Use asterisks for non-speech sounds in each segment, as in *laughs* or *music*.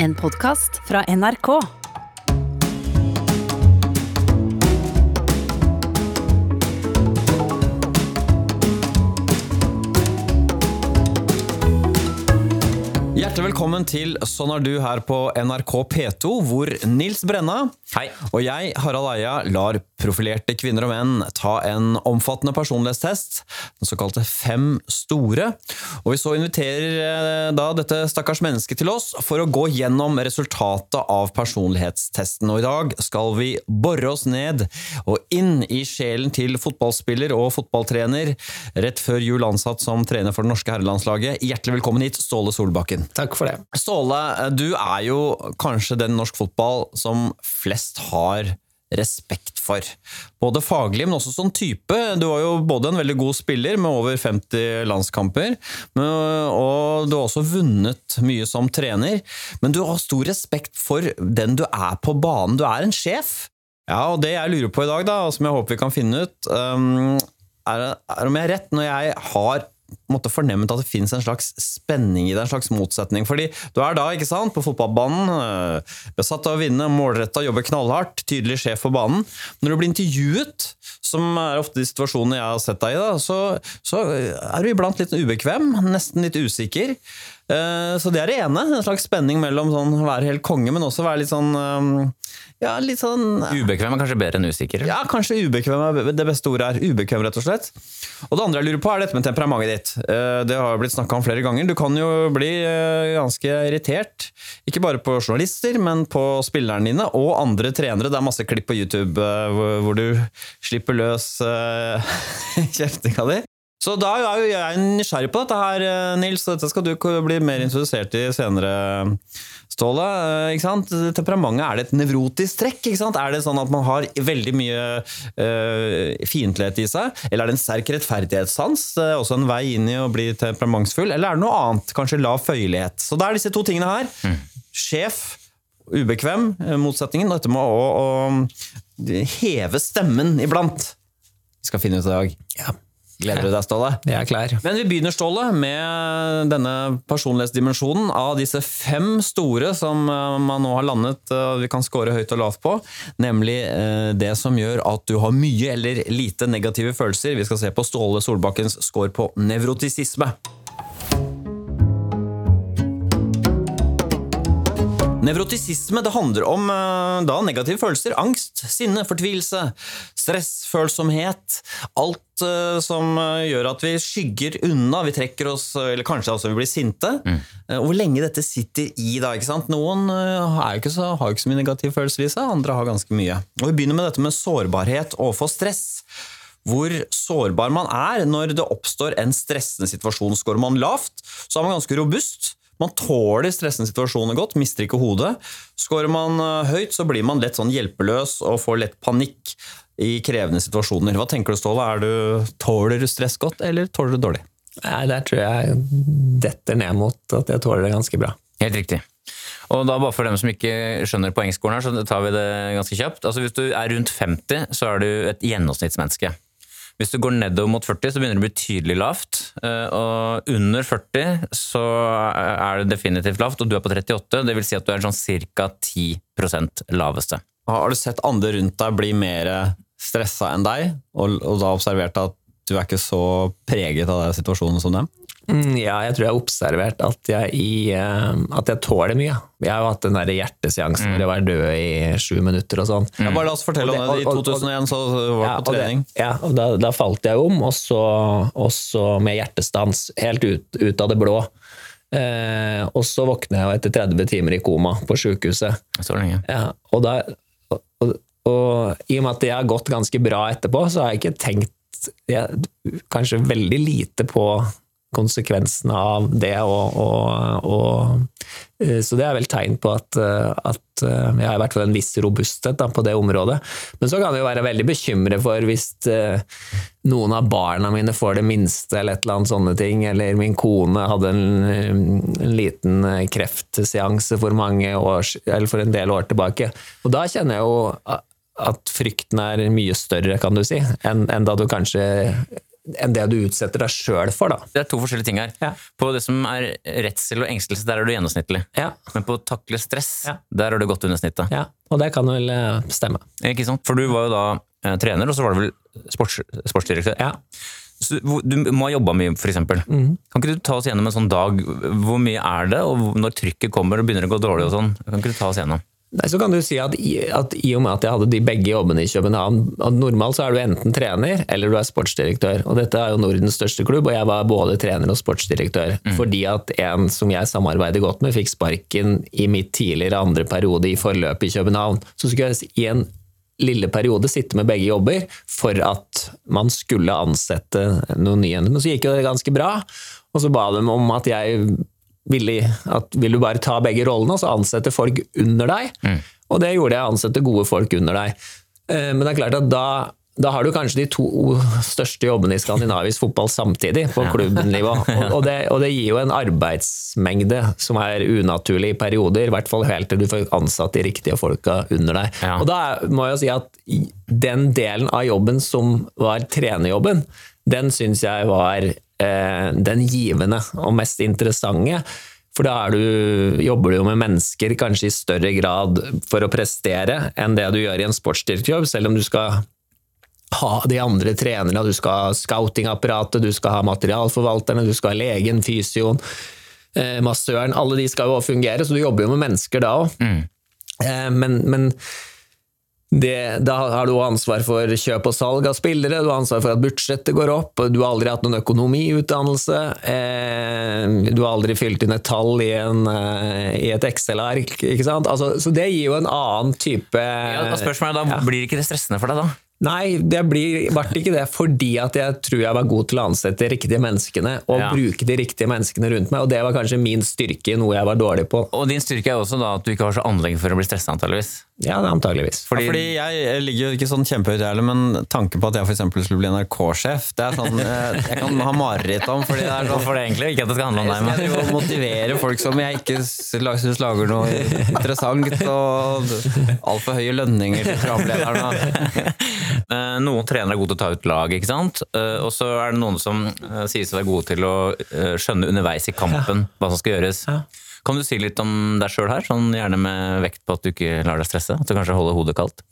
En podkast fra NRK. Hjertelig velkommen til Sånn er du her på NRK P2, hvor Nils Brenna Hei. og jeg, Harald Eia, lar profilerte kvinner og menn ta en omfattende personlighetstest, den såkalte Fem store. Og vi så inviterer eh, da dette stakkars mennesket til oss for å gå gjennom resultatet av personlighetstesten. Og i dag skal vi bore oss ned og inn i sjelen til fotballspiller og fotballtrener, rett før jul ansatt som trener for det norske herrelandslaget. Hjertelig velkommen hit, Ståle Solbakken. Takk for det. Ståle, du er jo kanskje den norsk fotball som flest har respekt for. Både faglig, men også som type. Du var jo både en veldig god spiller med over 50 landskamper, og du har også vunnet mye som trener. Men du har stor respekt for den du er på banen. Du er en sjef. Ja, og det jeg lurer på i dag, da, og som jeg håper vi kan finne ut, um, er, om jeg er rett når jeg har måtte fornemt at det finnes en slags spenning i det, en slags motsetning. Fordi du er da, ikke sant, på fotballbanen, øh, besatt av å vinne, målretta, jobber knallhardt, tydelig sjef for banen. Når du blir intervjuet, som er ofte de situasjonene jeg har sett deg i, da, så, så er du iblant litt ubekvem, nesten litt usikker. Eh, Så det er det ene, en slags spenning mellom sånn være helt konge, men også være litt sånn øh, Ja, litt sånn Ubekvem er kanskje bedre enn usikker? ja, kanskje ubekvem er det beste ordet er. Ubekvem, rett og slett. Og det andre jeg lurer på, er dette med temperamentet ditt. Eh, Det har jo blitt snakka om flere ganger. Du kan jo bli eh, ganske irritert. Ikke bare på journalister, men på spillerne dine og andre trenere. Det er masse klipp på YouTube eh, hvor- du slipper løs eh, *laughs* kjeftinga di. Så da er jo jeg nysgjerrig på dette her, eh, Nils. og Dette skal du bli mer introdusert i senere, Ståle. Eh, Ikke sant? Temperamentet, er det et nevrotisk trekk? Ikke sant? Er det sånn at man har veldig mye uh, fiendtlighet i seg? Eller er det en sterk rettferdighetssans? Det er også en vei inn i å bli temperamentsfull? Eller er det noe annet? Kanskje lav føyelighet? Så det er disse to tingene her. Sjef, ubekvem, eh, motsetningen, og dette med å, å heve stemmen iblant. Vi skal finne ut i dag. Ja, Gleder du deg, Ståle? jeg er klar. Men vi begynner, Ståle, med denne personlighetsdimensjonen av disse fem store som eh, man nå har landet eh, vi kan score høyt og lavt på. Nemlig eh, det som gjør at du har mye eller lite negative følelser. Vi skal se på Ståle Solbakkens score på nevrotisisme. Nevrotisisme det handler om eh, da negative følelser. Angst, sinne, fortvilelse, stress, følsomhet. Alt eh, som eh, gjør at vi skygger unna. Vi trekker oss, eller kanskje også vi blir sinte. Eh, Hvor lenge dette sitter i da. ikke sant? Noen ikke så, har ikke så mye negative følelser i seg, andre har ganske mye. Og Vi begynner med dette med sårbarhet overfor stress hvor sårbar man er når det oppstår en stressende situasjon. Skårer man lavt, så er man ganske robust. Man tåler stressende situasjoner godt, mister ikke hodet. Skårer man eh, høyt, så blir man lett sånn hjelpeløs og får lett panikk i krevende situasjoner. Hva tenker du, Ståle? Er du, tåler du stress godt, eller tåler du dårlig? Nei, Der tror jeg detter ned mot at jeg tåler det ganske bra. Helt riktig. Og da bare For dem som ikke skjønner poengskolen, her, så tar vi det ganske kjapt. Altså Hvis du er rundt 50, så er du et gjennomsnittsmenneske. Hvis du går nedover mot 40, så begynner det å bli tydelig lavt. Eh, Og under 40 så er det definitivt lavt, og du er på 38. Det vil si at du er sånn ca. 10% laveste. Har du sett andre rundt deg bli mer stressa enn deg, og, og da observert at du er ikke så preget av den situasjonen som dem? Mm, Ja, jeg tror jeg har observert at jeg, i, eh, at jeg tåler mye. Jeg har jo hatt den der hjerteseansen hvor jeg var død i sju minutter og sånn. Ja, bare la oss fortelle om det. I Og det- og- og- 2001 så var Ja, på og det- trening. Ja, og da, da falt jeg om, og så, og så med hjertestans helt ut, ut av det blå. Eh, og så våkner jeg jo etter 30 timer i koma på sjukehuset. Så lenge. Ja, og, da, og, og, og i og med at det har gått ganske bra etterpå, så har jeg ikke tenkt jeg, kanskje veldig lite på konsekvensene av det. Og, og, og, eh, så det er vel tegn på at, eh, at eh, jeg har i hvert fall en viss robusthet da, på det området. Men så kan jeg jo være veldig bekymret for hvis noen av barna mine får det minste, eller et eller annet sånne ting, eller min kone hadde en, en liten kreftseanse for år, for en del år tilbake. Og da kjenner jeg jo at frykten er mye større, kan du si, enn enn da du kanskje enn det du utsetter deg sjøl for, da. Det er to forskjellige ting her. Ja. På det som er redsel og engstelse, der er du gjennomsnittlig. Ja. Men på å takle stress, Ja. der har du gått under snittet. ja. Og det kan vel eh, stemme. Ikke sant? For du var jo da eh, trener, og så var du vel sports, sportsdirektør. Ja. Så du må ha jobba mye, eksempel. Mhm. Kan ikke du ta oss gjennom en sånn dag? Hvor mye er det, og når trykket kommer og begynner å gå dårlig og sånn? Kan ikke du ta oss gjennom? Nei, så kan du si at i, at i og med at jeg hadde de begge jobbene i København at Normalt så er du enten trener eller du er sportsdirektør. og Dette er jo Nordens største klubb, og jeg var både trener og sportsdirektør. Fordi at en som jeg samarbeider godt med, fikk sparken i mitt tidligere andre periode i forløpet i København. Så skulle jeg i en lille periode sitte med begge jobber for at man skulle ansette noen nye. Men så gikk jo det ganske bra, og så ba de om at jeg ville at vil du bare ta begge rollene og så ansette folk under deg. Og det gjorde jeg, ansette gode folk under deg. Eh, Men det er klart at da, da har du kanskje de to største jobbene i skandinavisk fotball samtidig, på klubbnivå. *laughs* Og, det, og det gir jo en arbeidsmengde som er unaturlig i perioder, i hvert fall helt til du får ansatt de riktige folka under deg. Ja. Og da må jeg jo si at den delen av jobben som var trenerjobben, den syns jeg var den givende og mest interessante. For da du, jobber du jo med mennesker kanskje i større grad for å prestere enn det du gjør i en sportsdirektørjobb, selv om du skal ha de andre trenerne, du skal ha scoutingapparatet, du skal ha materialforvalterne, du skal ha legen, fysioen, eh, massøren. Alle de skal jo fungere, så du jobber jo med mennesker da òg. Mm. men, men det, da har du ansvar for kjøp og salg av spillere, du har ansvar for at budsjettet går opp, du har aldri hatt noen økonomiutdannelse, eh, du har aldri fylt inn et tall i, en, eh, i et Excel-ark. ikke sant? Altså, så det gir jo en annen type Ja, Spørsmålet er da, Blir ikke det stressende for deg da? Nei, det blir, ble ikke det fordi at jeg tror jeg var god til å ansette de riktige menneskene og Ja. bruke de riktige menneskene rundt meg, og det var kanskje min styrke i noe jeg var dårlig på. Og din styrke er også da at du ikke har så anlegg for å bli stressa, antageligvis. Ja, antageligvis. Fordi, ja, fordi jeg, ligger jo ikke sånn kjempehøyt, jeg heller, men tanken på at jeg for eksempel skulle bli NRK-sjef, det er sånn eh, jeg kan ha mareritt om. fordi det er sånn for det egentlig? Ikke at det skal handle om deg, men jeg motivere folk som jeg ikke syns lager noe interessant, og altfor høye lønninger til programlederne. *laughs* Eh, Noen trenere er gode til å ta ut lag, ikke sant? Eh, og så er det noen som sies å være gode til å skjønne underveis i kampen hva som skal gjøres. Kan du si litt om deg sjøl her, sånn gjerne med vekt på at du ikke lar deg stresse? At du kanskje holder hodet kaldt?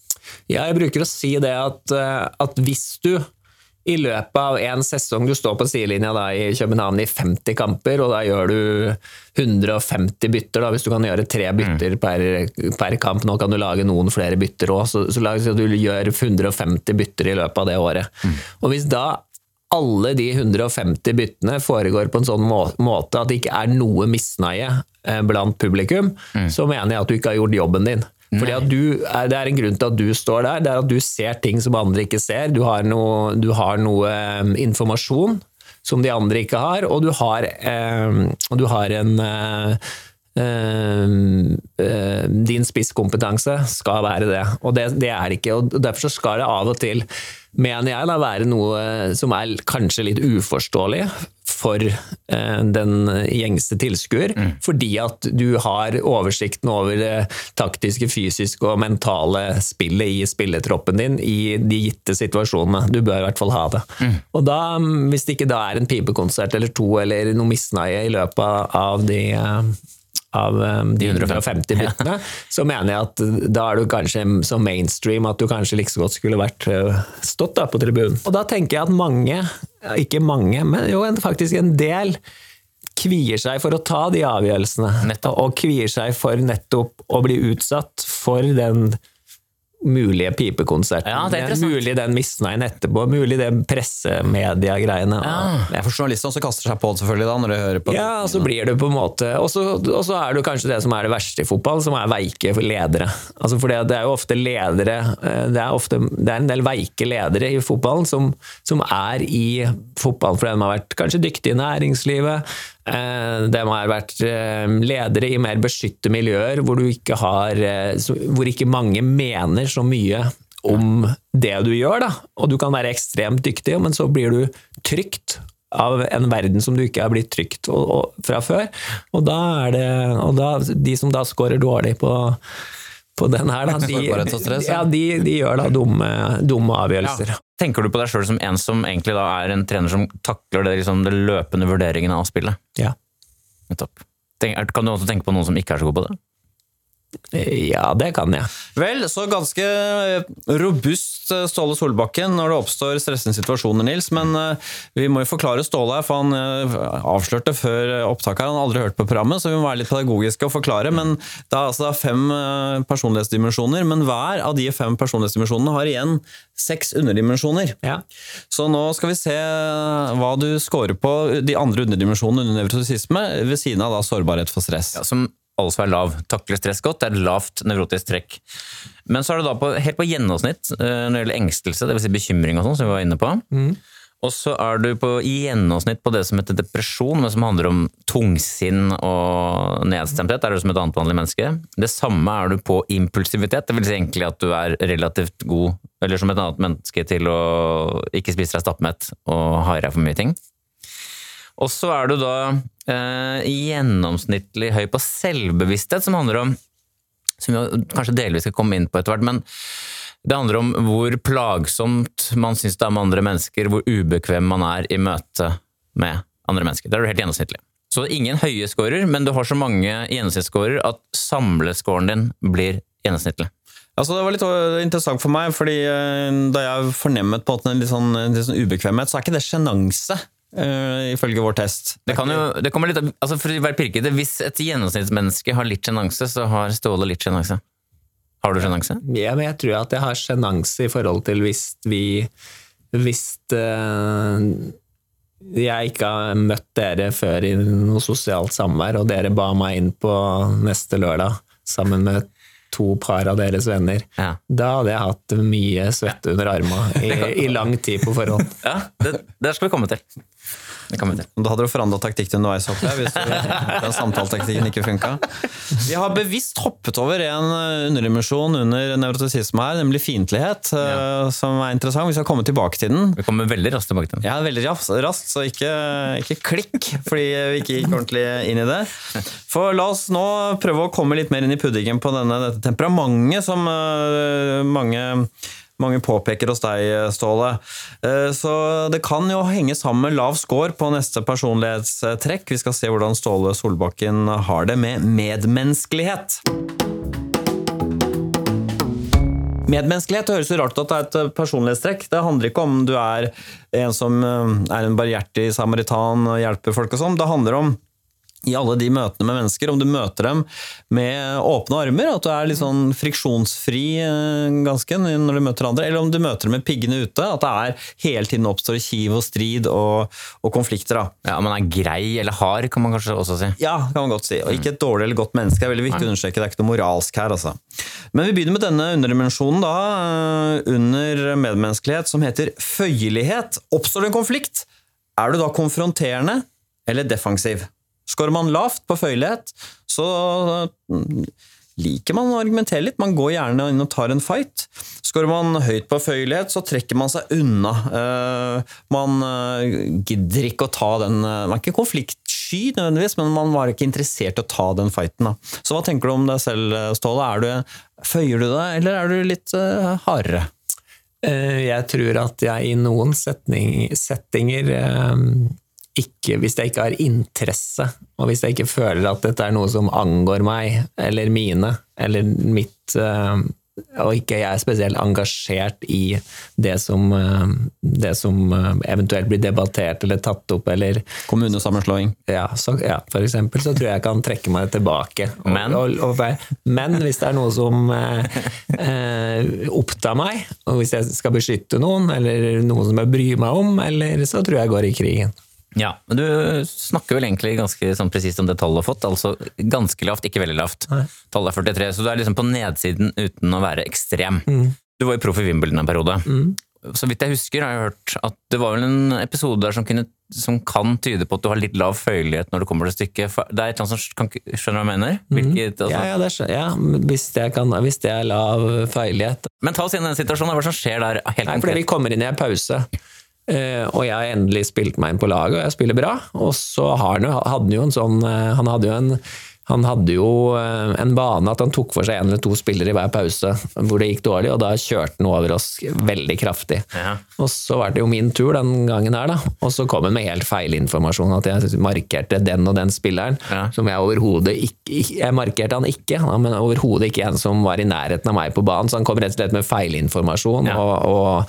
Ja, jeg bruker å si det at, eh, at hvis du i løpet av en sesong du står på sidelinja da, i København i 50 kamper, og da gjør du 150 bytter, da, hvis du kan gjøre tre bytter per, per kamp. Nå kan du lage noen flere bytter òg, så, så lag- så du gjør 150 bytter i løpet av det året. Og hvis da alle de 150 byttene foregår på en sånn må måte at det ikke er noe misnøye eh, blant publikum, så mener jeg at du ikke har gjort jobben din. Fordi at du, Det er en grunn til at du står der, det er at du ser ting som andre ikke ser. Du har noe, du har noe eh, informasjon som de andre ikke har, og du har, eh, og du har en eh, din spisskompetanse skal være det, og det, det er det ikke. og Derfor så skal det av og til, mener jeg, da, være noe som er kanskje litt uforståelig for eh, den gjengse tilskuer, fordi at du har oversikten over det taktiske, fysiske og mentale spillet i spilletroppen din i de gitte situasjonene. Du bør i hvert fall ha det. Og da, hvis det ikke da er en pipekonsert eller to eller noe misnøye i løpet av de eh, av eh, de 150 byttene, *laughs* så mener jeg at da er du kanskje så mainstream at du kanskje like så godt skulle vært eh, stått da på tribunen. Og da tenker jeg at mange, ikke mange, men jo faktisk en del, kvier seg for å ta de avgjørelsene. Nettopp. Og kvier seg for nettopp å bli utsatt for den mulige pipekonserten. Ja, det er mulig den misnøyen etterpå, mulig det pressemedia-greiene. Ja, litt sånn som kaster seg på det selvfølgelig da, når du hører på Ja, og så blir det på en måte Og så er det kanskje det som er det verste i fotball, som er veike ledere. Altså for det, det er jo ofte ledere eh, Det er, ofte, det er en del veike ledere i fotballen som, som er i fotballen fordi de har vært kanskje dyktige i næringslivet. Eh, De har vært eh, ledere i mer beskyttede miljøer hvor, ikke har, eh, hvor ikke mange mener så mye om det du gjør, da. Og du kan være ekstremt dyktig, men så blir du trygt av en verden som du ikke er blitt trygt fra før. Og da er det og da, De som da scorer dårlig på, på den her, da, de, stress, ja. ja, de, de gjør da dumme, dumme avgjørelser. tenker du på deg sjøl som en som egentlig da er en trener som takler det, liksom, det løpende vurderingen av spillet? Ja. Nettopp. Kan du også tenke på noen som ikke er så god på det? Ja, det kan jeg. Vel, så ganske robust eh, Ståle Solbakken når det oppstår stressende situasjoner, Nils. Men eh, vi må jo forklare Ståle her, for han eh, avslørte før opptaket her. Han har aldri hørt på programmet, så vi må være litt pedagogiske og forklare. Men det er altså fem eh, personlighetsdimensjoner, men hver av de fem personlighetsdimensjonene har igjen seks underdimensjoner. Ja. Så nå skal vi se hva du scorer på de andre underdimensjonene under nevrotisisme, ved siden av da sårbarhet for stress. Ja, som altså er lav. Takler stress godt, det er et lavt nevrotisk trekk. Men så er det da på, helt på gjennomsnitt eh, når det gjelder engstelse, dvs. Si bekymring og sånn, som vi var inne på. Og så er du på i gjennomsnitt på det som heter depresjon, men som handler om tungsinn og nedstemthet. Er du som et annet vanlig menneske. Det samme er du på impulsivitet, det vil si egentlig at du er relativt god, eller som et annet menneske til å ikke spise deg stappmett og ha i deg for mye ting. Og så er du da eh, gjennomsnittlig høy på selvbevissthet, som handler om Som vi kanskje delvis skal komme inn på etter hvert, men det handler om hvor plagsomt man syns det er med andre mennesker, hvor ubekvem man er i møte med andre mennesker. Det er du helt gjennomsnittlig. Så ingen høye scorer, men du har så mange gjennomsnittsscorer at samlescoren din blir gjennomsnittlig. Altså, det var litt øh, interessant for meg, fordi øh, da jeg fornemmet på en litt sånn, litt sånn ubekvemhet, så er ikke det sjenanse, øh, ifølge vår test. Det, kan jo, det kommer litt, altså For å være pirkete, hvis et gjennomsnittsmenneske har litt sjenanse, så har Ståle litt sjenanse. Har du sjenanse? Ja, men jeg tror at jeg har sjenanse i forhold til hvis vi Hvis uh, jeg ikke har møtt dere før i noe sosialt samvær, og dere ba meg inn på neste lørdag sammen med to par av deres venner, Ja. da hadde jeg hatt mye svette under armene i, i lang tid på forhånd. Ja, det, det skal vi komme til. Det kan vi til. Da hadde du forandra taktikk underveis, håper jeg, hvis *laughs* den samtaletaktikken ikke funka. Vi har bevisst hoppet over en øh, underdimensjon under nevrotisisme her, nemlig fiendtlighet, ja. som er interessant. Vi skal komme tilbake til den. Vi kommer veldig raskt tilbake til den. Ja, veldig ras- raskt, så ikke, ikke klikk, fordi vi ikke gikk ordentlig inn i det. For la oss nå prøve å komme litt mer inn i puddingen på denne, dette temperamentet som øh, mange, mange påpeker hos deg, Ståle. Eh, Så det kan jo henge sammen med lav score på neste personlighetstrekk. Vi skal se hvordan Ståle Solbakken har det med medmenneskelighet. Medmenneskelighet høres jo rart ut at det er et personlighetstrekk. Det handler ikke om du er en som eh, er en barhjertig samaritan og hjelper folk og sånn. Det handler om i alle de møtene med mennesker, om du møter dem med åpne armer, at du er litt sånn friksjonsfri eh, ganske når du møter andre, eller om du møter dem med piggene ute, at det er hele tiden oppstår kiv og strid og, og konflikter. da. Ja, Man er grei eller hard, kan man kanskje også si. Ja, kan man godt si. Og ikke et dårlig eller godt menneske. Det er veldig viktig å understreke. Det er ikke noe moralsk her, altså. Men vi begynner med denne underdimensjonen da, eh, under medmenneskelighet, som heter føyelighet. Oppstår det en konflikt, er du da konfronterende eller defensiv? Skårer man lavt på føyelighet, så mm, liker man å argumentere litt. Man går gjerne inn og tar en fight. Skårer man høyt på føyelighet, så trekker man seg unna. Eh, Man eh, gidder ikke å ta den eh, Man er ikke konfliktsky nødvendigvis, men man var ikke interessert i å ta den fighten. Så hva tenker du om deg selv, Ståle? Du, føyer du deg, eller er du litt hardere? Jeg tror at jeg i noen setning, settinger ikke, Hvis jeg ikke har interesse, og hvis jeg ikke føler at dette er noe som angår meg, eller mine, eller mitt eh, og ikke jeg er spesielt engasjert i det som, eh, det som eh, eventuelt blir debattert eller tatt opp, eller Kommunesammenslåing. ja, så, ja, for eksempel, så tror jeg jeg kan trekke meg tilbake. Men? Og, og, men hvis det er noe som eh, eh, opptar meg, og hvis jeg skal beskytte noen, eller noe som jeg bryr meg om, eller så tror jeg jeg går i krigen. Ja, men Du snakker vel egentlig ganske sånn presist om det tallet du har fått. Altså ganske lavt, ikke veldig lavt. Tallet er 43, så du er liksom på nedsiden uten å være ekstrem. Du var jo proff i Wimbledon en periode. Så vidt jeg husker, har jeg hørt at det var vel en episode der som, kunne, som kan tyde på at du har litt lav føyelighet når det kommer til stykket. Det er et eller annet som kan, Skjønner du hva jeg mener? Hvilket, altså, Ja, ja, det skjønner. Ja, hvis, det kan, hvis det er lav føyelighet. Men ta oss inn i den situasjonen. Hva som skjer der? helt Nei, fordi vi kommer inn i en pause, og jeg har endelig spilt meg inn på laget, og jeg spiller bra. Og så hadde han jo en sånn eh, Han hadde jo en han hadde jo eh, en bane at han tok for seg en eller to spillere i hver pause hvor det gikk dårlig, og da kjørte han over oss veldig kraftig. Ja. Og så var det jo min tur den gangen her, da. Og så kom han med helt feil informasjon, at jeg markerte den og den spilleren, Ja. som jeg overhodet ikke- Jeg markerte han ikke, men overhodet ikke en som var i nærheten av meg på banen, så han kom rett og slett med feilinformasjon. Ja. og, og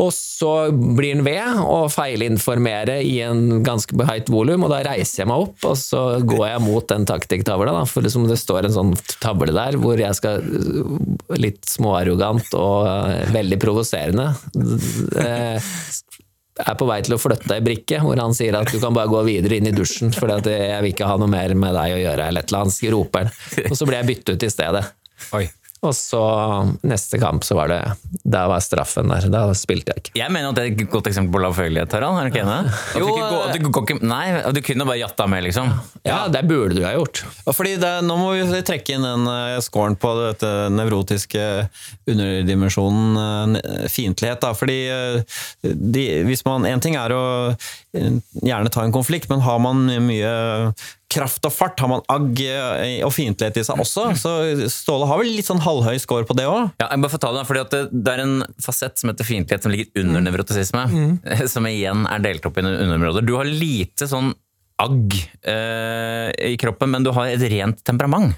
og så blir han ved å feilinformere i en ganske høyt volum, og da reiser jeg meg opp, og så går jeg mot den taktikktavla. For liksom det står en sånn tavle der hvor jeg skal litt småarrogant og eh, veldig provoserende eh, er på vei til å flytte ei brikke, hvor han sier at du kan bare gå videre inn i dusjen, for jeg vil ikke ha noe mer med deg å gjøre, eller et eller annet, roper han. Og så blir jeg byttet ut i stedet. Oi. Og så neste kamp så var det Da var straffen der. Da spilte jeg ikke. Jeg mener at det er et godt eksempel på lavfølgelighet, Harald. Er du ikke enig? At du, du, nei, du kunne bare jatta med, liksom. Ja, det burde du ha gjort. Og fordi det, Nå må vi trekke inn den uh, scoren på dette nevrotiske underdimensjonen uh, fiendtlighet. da, fordi de, hvis man, En ting er å gjerne ta en konflikt, men har man mye kraft og fart, har man agg uh, og fiendtlighet i seg også, så Ståle har vel litt sånn halvhøy score på det òg? Ja, jeg bare får ta Det fordi det, det er en fasett som heter fiendtlighet som ligger under nevrotisisme, som igjen er delt opp i underområder. Du har lite sånn agg eh, i kroppen, men du har et rent temperament.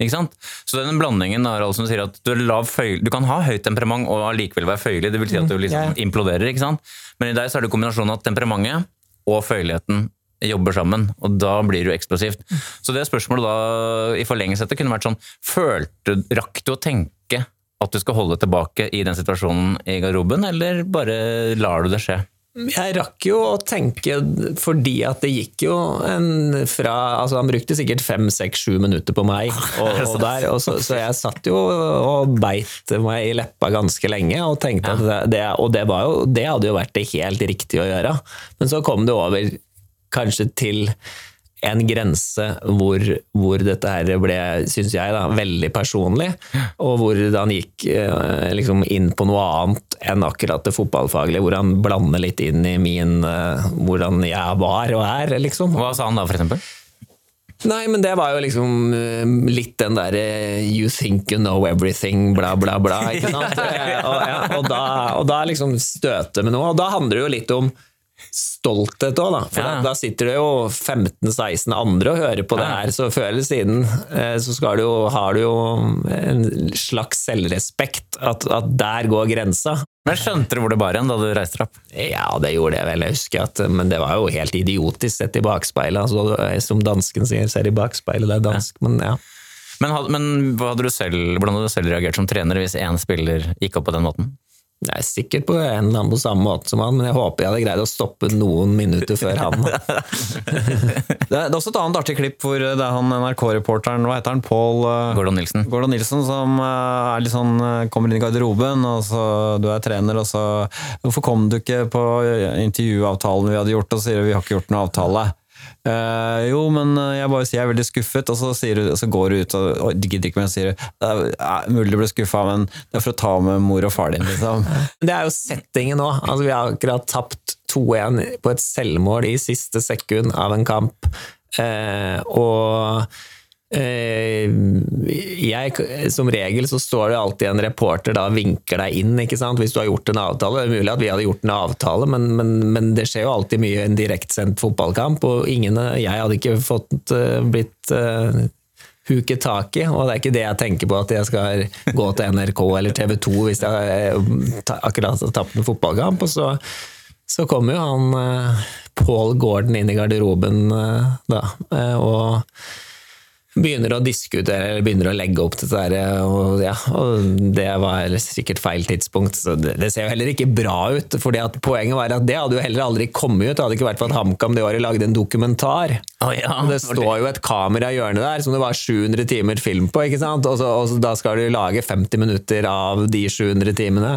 Ikke sant? Så den blandingen er altså som sier at du, er lav du kan ha høyt temperament og allikevel være føyelig, det vil si at du liksom yeah. imploderer. ikke sant? Men i deg så er det kombinasjonen av temperamentet og føyeligheten jobber sammen, og da blir det jo eksplosivt. Så det spørsmålet da i forlengelse etter kunne vært sånn Følte, Rakk du å tenke at du skal holde tilbake i den situasjonen i garderoben, eller bare lar du det skje? Jeg rakk jo å tenke, fordi at det gikk jo en fra altså Han brukte sikkert fem, seks, sju minutter på meg, *laughs* og, og der, og så, så jeg satt jo og beit meg i leppa ganske lenge og tenkte at det, Og det, var jo, det hadde jo vært det helt riktige å gjøre. Men så kom det over kanskje til en grense hvor, hvor dette her ble, syns jeg, da, veldig personlig, og hvor han gikk eh, liksom inn på noe annet enn akkurat det fotballfaglige, hvor han blander litt inn i min eh, hvordan jeg var og er, liksom. Hva sa han da, for eksempel? Nei, men det var jo liksom eh, litt den derre you think you know everything, bla, bla, bla. Ikke *laughs* sant? Og, ja, og, da, og da liksom støte med noe. Og da handler det jo litt om stolthet òg, da. For Ja. da, da sitter det jo 15-16 andre og hører på det her, så før eller siden eh, så skal du jo, har du jo en slags selvrespekt. At, at der går grensa. Men Skjønte du hvor det bar hen da du reiste deg opp? Ja, det gjorde jeg vel. Jeg husker at, men det var jo helt idiotisk sett i bakspeilet. Altså, som dansken sier, ser i bakspeilet, det er dansk. Men ja. Men, men hadde du selv, hvordan hadde du selv reagert som trener hvis én spiller gikk opp på den måten? Er sikkert på en eller annen på samme måte som han, men jeg håper jeg hadde greid å stoppe noen minutter før han. *laughs* Det, er- det er også et annet artig klipp hvor det er han NRK-reporteren, hva heter han, Pål uh, Gordon Nilsen. Gordon Nilsen som uh, er litt sånn, kommer inn i garderoben, og så du er trener, og så Hvorfor kom du ikke på intervjuavtalen vi hadde gjort, og så sier du vi har ikke gjort noen avtale. Eh, jo, men uh, jeg bare sier jeg er veldig skuffet, og så, sier så går du ut og, og gidder ikke mer og sier det er mulig du ble skuffa, men det er for å ta med mor og far din, liksom. *laughs* Det er jo settingen nå. Altså, vi har akkurat tapt 2-1 på et selvmål i siste sekund av en kamp. Uh, og eh, jeg, som regel så står det alltid en reporter da vinker deg inn, ikke sant? hvis du har gjort en avtale. Det er mulig at vi hadde gjort en avtale, men, men, men det skjer jo alltid mye i en direktsendt fotballkamp, og ingen, jeg hadde ikke fått eh, blitt uh, huket tak i, og det er ikke det jeg tenker på at jeg skal gå til NRK eller TV 2 hvis jeg eh, akkurat har tapt en fotballkamp. Og så, så kommer jo han eh, Paul Gordon inn i garderoben eh, da, eh, og begynner å diskutere eller begynner å legge opp til det og, ja, og det var sikkert feil tidspunkt. Så det, det ser jo heller ikke bra ut. fordi at Poenget var at det hadde jo heller aldri kommet ut. Det hadde ikke vært for at HamKam det året lagde en dokumentar. Oh, ja, det står jo et kamera i hjørnet der som det var 700 timer film på, ikke sant? Og, så, og så, da skal du lage 50 minutter av de 700 timene.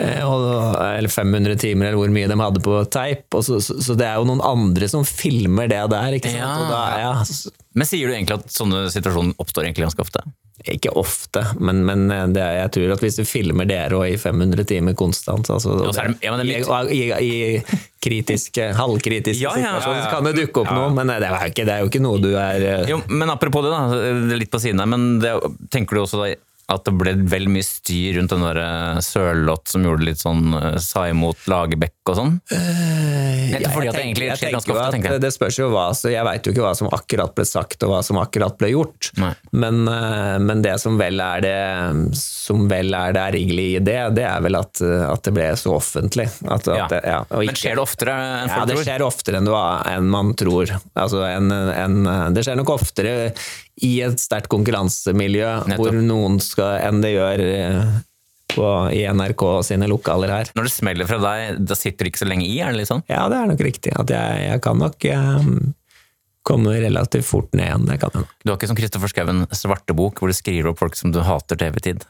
Eh, eller 500 timer, eller hvor mye de hadde på teip. Så, så, så det er jo noen andre som filmer det der, ikke sant? Ja. Da, ja, Men sier du egentlig at sånne situasjoner oppstår egentlig ganske ofte? Ikke ofte, men, men det, jeg tror at hvis du filmer dere og i 500 timer konstant altså, Ja, er det- ja, det er litt- i, i, I kritiske, halvkritiske *laughs* Ja, situasjoner så kan det dukke opp noe, men det er, jo ikke, det er jo ikke noe du er eh, Jo, men apropos det, da. det er Litt på siden her. Men det, tenker du også da at det ble vel mye styr rundt den der eh, Sørloth som gjorde litt sånn eh, sa imot Lagerbäck og sånn? Nettopp fordi at det egentlig jeg skjer ganske ofte, at tenker jeg. Det spørs jo hva så Jeg veit jo ikke hva som akkurat ble sagt og hva som akkurat ble gjort. Men, men det som vel er det som vel er det ergerlige i det, det er vel at, at det ble så offentlig. At, at Ja. det, ja, og Men skjer det oftere enn folk tror? Ja, det skjer oftere enn, du, enn man tror. Altså, en, en, det skjer nok oftere i et sterkt konkurransemiljø Nettopp. hvor noen skal, enn det gjør eh, på, i NRK sine lokaler her. Når det smeller fra deg, da sitter det ikke så lenge i? er det litt sånn? Ja, det er nok riktig. At jeg, jeg kan nok eh, komme relativt fort ned igjen. Det kan jeg nok. Du har ikke som Kristoffer Schou svartebok hvor du skriver opp folk som du hater TV-tid?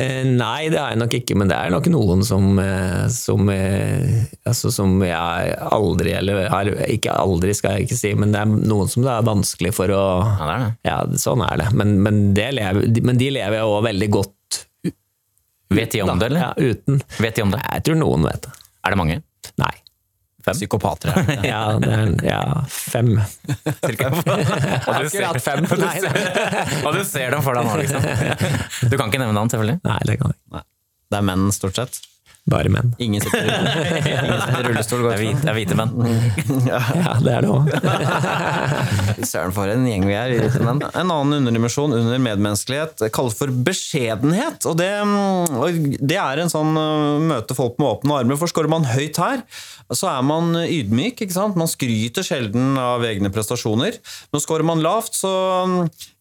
Eh, nei, det har jeg nok ikke, men det er nok noen som, eh, som, eh, altså, som jeg aldri, eller ikke aldri skal jeg ikke si, men det er noen som det er vanskelig for å Ja, det er det. Ja, sånn er det. Men, men, det lever, men de lever jeg òg veldig godt Vet de om det, eller? ja, uten. Vet de om det? Jeg tror noen vet det. Er det mange? Nei. Psykopater her. *laughs* Ja, det ja fem. Cirka? *laughs* Og du ser- Akkurat fem. *laughs* Nei, nei. Og du ser dem for deg nå, liksom? Du kan ikke nevne han, selvfølgelig? Nei, det kan jeg ikke. Det er menn, stort sett. Bare menn. Ingen sitter, i *laughs* rullestol. Det er, hvite, det er hvite menn. *laughs* Ja, det er det òg. *laughs* Søren, for en gjeng vi er. hvite menn. En annen underdimensjon under medmenneskelighet kalles for beskjedenhet. Og det, og det er en sånn uh, møte folk med åpne armer. For skårer man høyt her, så er man ydmyk. ikke sant? Man skryter sjelden av egne prestasjoner. Men skårer man lavt, så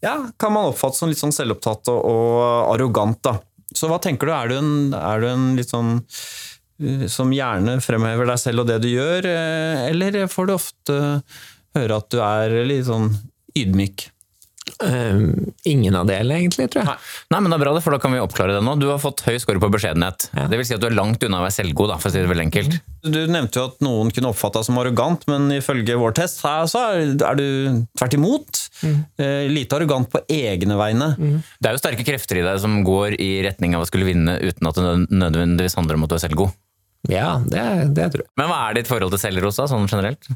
ja, kan man oppfattes som litt sånn selvopptatt og, og arrogant. da. Så hva tenker du? Er du en, er du en litt sånn uh, som gjerne fremhever deg selv og det du gjør, eh, eller får du ofte høre at du er litt sånn ydmyk? Eh, ingen av delene, egentlig, tror jeg. Nei, men det er bra, det, for da kan vi oppklare det nå. Du har fått høy score på beskjedenhet. Ja. Det vil si at du er langt unna å være selvgod, da, for å si det veldig enkelt. Du nevnte jo at noen kunne oppfatte deg som arrogant, men ifølge vår test her, så er er du tvert imot. eh, Lite arrogant på egne vegne. Det er jo sterke krefter i deg som går i retning av å skulle vinne uten at det nødvendigvis handler om at du er selvgod. Ja, det, det tror jeg. Men hva er ditt forhold til selvros, da, sånn generelt?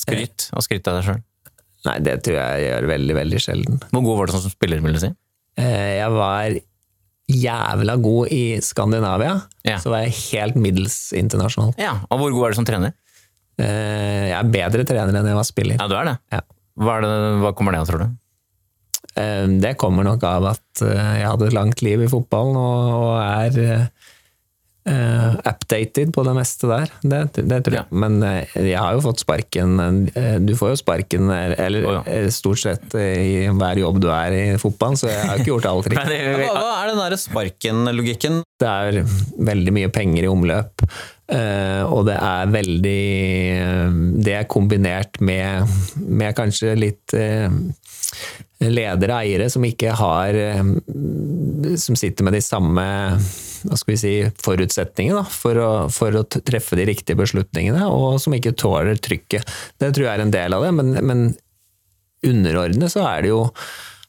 Skryt, og skryt av deg sjøl. Nei, det tror jeg jeg gjør veldig, veldig sjelden. Hvor god var du som spiller, vil du si? Eh, Jeg var jævla god i Skandinavia, Ja. så var jeg helt middels internasjonal. Ja, Og hvor god er du som trener? Eh, Jeg er bedre trener enn jeg var spiller. Ja, du er det. Ja. Hva, er det, hva kommer det av, tror du? Eh, Det kommer nok av at jeg hadde et langt liv i fotballen og er eh, eh, updated på det meste der. Det, det tror jeg. Ja. Men uh, jeg har jo fått sparken uh, Du får jo sparken eller oh, ja. stort sett i hver jobb du er i fotballen, så jeg har ikke gjort alt *laughs* riktig. Hva, hva er den der sparken-logikken? Det er veldig mye penger i omløp, eh, og det er veldig Det er kombinert med, med kanskje litt ledere ledere, eiere, som ikke har Som sitter med de samme si, forutsetningene for, for å treffe de riktige beslutningene, og som ikke tåler trykket. Det tror jeg er en del av det, men, men underordnet så er det jo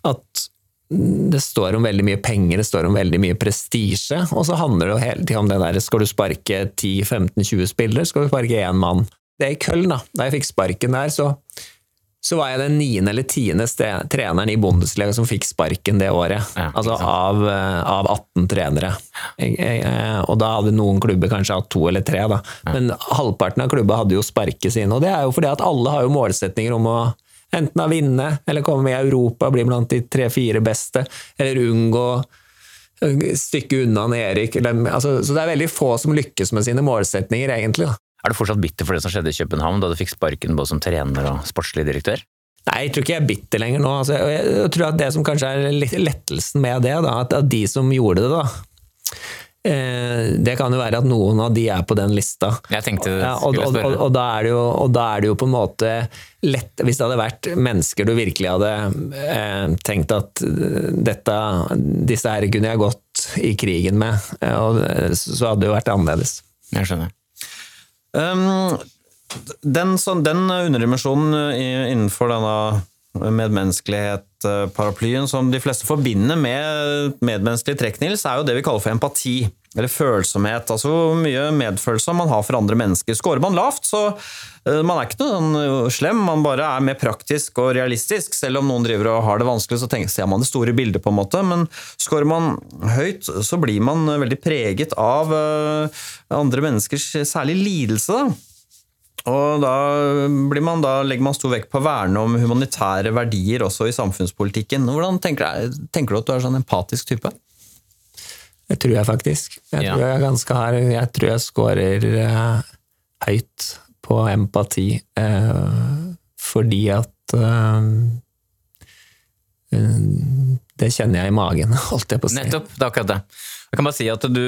at det står om veldig mye penger, det står om veldig mye prestisje, og så handler det jo hele tida om det der skal du sparke 10-15-20 spillere, skal du sparke én mann. Det er i Köln, da. Da jeg fikk sparken der, så, så var jeg den niende eller tiende treneren i Bundesliga som fikk sparken det året. Ja, altså av, eh, av 18 trenere. Jeg, jeg, eh, og da hadde noen klubber kanskje hatt to eller tre, da. Men halvparten av klubba hadde jo sparket sine, og det er jo fordi at alle har jo målsetninger om å enten å vinne, eller komme med i Europa, bli blant de tre-fire beste, eller unngå stykke unna Erik. Eller, altså, så det er veldig få som lykkes med sine målsetninger, egentlig. Da. Er du fortsatt bitter for det som skjedde i København, da du fikk sparken både som trener og sportslig direktør? Nei, jeg tror ikke jeg er bitter lenger nå. Altså, jeg, tror at det som kanskje er lettelsen med det, da, at, de som gjorde det, da eh, Det kan jo være at noen av de er på den lista. Jeg tenkte det og, og, og, og, da er det jo, og da er det jo på en måte lett Hvis det hadde vært mennesker du virkelig hadde eh, tenkt at eh, dette, disse her kunne jeg gått i krigen med, eh, så hadde det jo vært annerledes. Jeg skjønner. Um, den, sånn, den underdimensjonen innenfor denne medmenneskelighet-paraplyen som de fleste forbinder med medmenneskelig trekk, Nils, er jo det vi kaller for empati. Eller følsomhet. Altså hvor mye medfølelse man har for andre mennesker. Skårer man lavt, så uh, man er ikke noe sånn slem, man bare er mer praktisk og realistisk. Selv om noen driver og har det vanskelig, så tenker, ser man det store bildet, på en måte. Men skårer man høyt, så blir man veldig preget av andre menneskers særlig lidelse. da. Og da, man, da, legger man stor vekt på å verne om humanitære verdier også i samfunnspolitikken. Hvordan tenker, tenker du at du er sånn empatisk type? Det tror jeg faktisk. Jeg tror jeg, ganske hard. jeg, tror jeg scorer eh, høyt på empati, Eh, fordi at eh, Det kjenner jeg i magen, *laughs* holdt jeg på å si. Nettopp, det er akkurat det. Jeg kan bare si at du,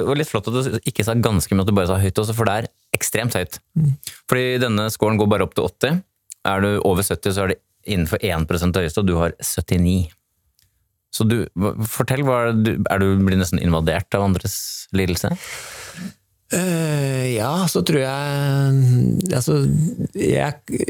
og Litt flott at du ikke sa ganske mye, at du bare sa høyt også, for det er ekstremt høyt. Mm. Fordi denne scoren går bare opp til 80. Er du over 70, så er det innenfor 1 det høyeste, og du har 79. Så du, fortell, er du, er du blir nesten invadert av andres lidelse? Uh, ja, så tror jeg Altså, jeg,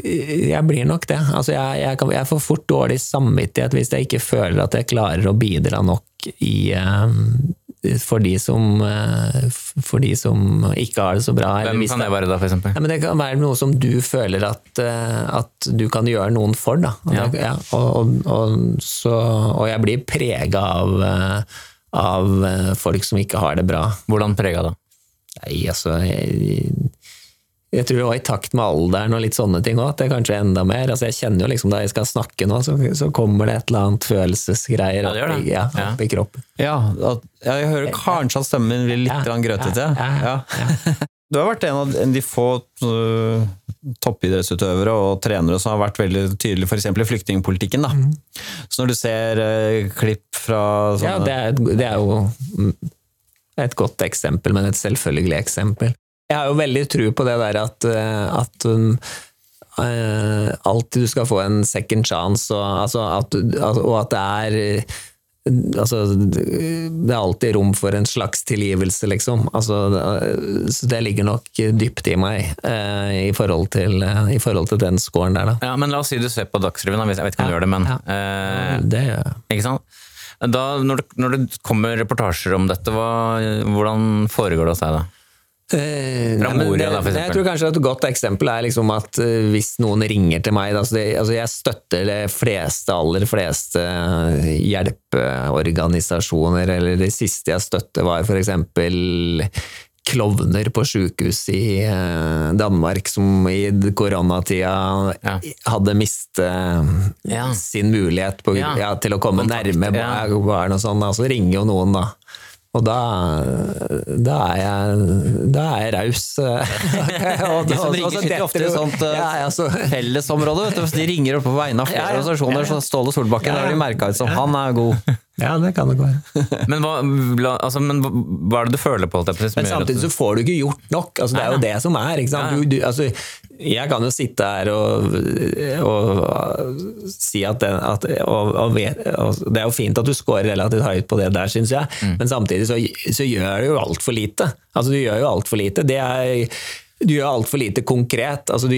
jeg blir nok det. Altså, jeg, jeg, kan, jeg, får fort dårlig samvittighet hvis jeg ikke føler at jeg klarer å bidra nok i, um, for de som, eh, for de som ikke har det så bra. Hvem kan det være da, for? Ja, det kan være noe som du føler at, eh, at du kan gjøre noen for. Da. Ja. Ja, og, og, så, og, jeg blir prega av, eh, av, folk som ikke har det bra. Hvordan prega da? Nei, altså jeg, jeg tror også i takt med alderen og litt sånne ting òg, at det er kanskje enda mer. Altså jeg kjenner jo liksom Da jeg skal snakke nå, så, så kommer det et eller annet følelsesgreier ja, opp, ja, opp i kroppen. Ja, jeg hører kanskje at stemmen min blir litt ja, grøtete. Ja, *laughs* Du har vært en av de få uh, toppidrettsutøvere og trenere som har vært veldig tydelige f.eks. i flyktningpolitikken. Mm. Så når du ser uh, klipp fra sånne Ja, det er, det er jo et godt eksempel, men et selvfølgelig eksempel. Jeg har jo veldig tro på det der at, eh, at um, uh, alltid du skal få en second chance, og, altså at, og at det er Altså, det er alltid rom for en slags tilgivelse, liksom. Altså, så det ligger nok dypt i meg eh, i, forhold til, eh, i, forhold til, den scoren der, da. Ja, men la oss si du ser på Dagsrevyen, jeg vet ikke om du gjør det, men ja. eh, Det gjør jeg. Ikke sant? Da, når, det, når det kommer reportasjer om dette, hva, hvordan foregår det hos deg da? Eh, Fra Moria, da, for eksempel. Jeg tror kanskje et godt eksempel er liksom at uh, hvis noen ringer til meg altså, det, altså Jeg støtter de fleste, aller fleste hjelpeorganisasjoner, eller det siste jeg støtter, var eksempel klovner på sjukehus i Danmark som i koronatida ja. hadde mistet ja. sin mulighet på, ja. til å komme Kontakt, nærme barn og sånn. Altså ringer jo noen, da. Og da, da, er jeg, da er jeg raus. *laughs* *laughs* de som ringer, sitter ofte i sånt ja, altså. fellesområde. Vet du, de ringer opp på vegne av flere ja, ja, organisasjoner. Så Ståle Solbakken ja, har de merka ut som han er god. Ja, det kan det være. *laughs* men, hva, altså, men hva er det du føler på? Det, men samtidig så får du ikke gjort nok. Altså, det er jo det som er. Du, du, altså, jeg kan jo sitte her og, og si at, det, at og, og vet, Det er jo fint at du scorer relativt høyt på det der, syns jeg, mm. men samtidig så, så gjør du jo altfor lite. Altså, du gjør jo altfor lite. Det er du gjør altfor lite konkret. Altså, du,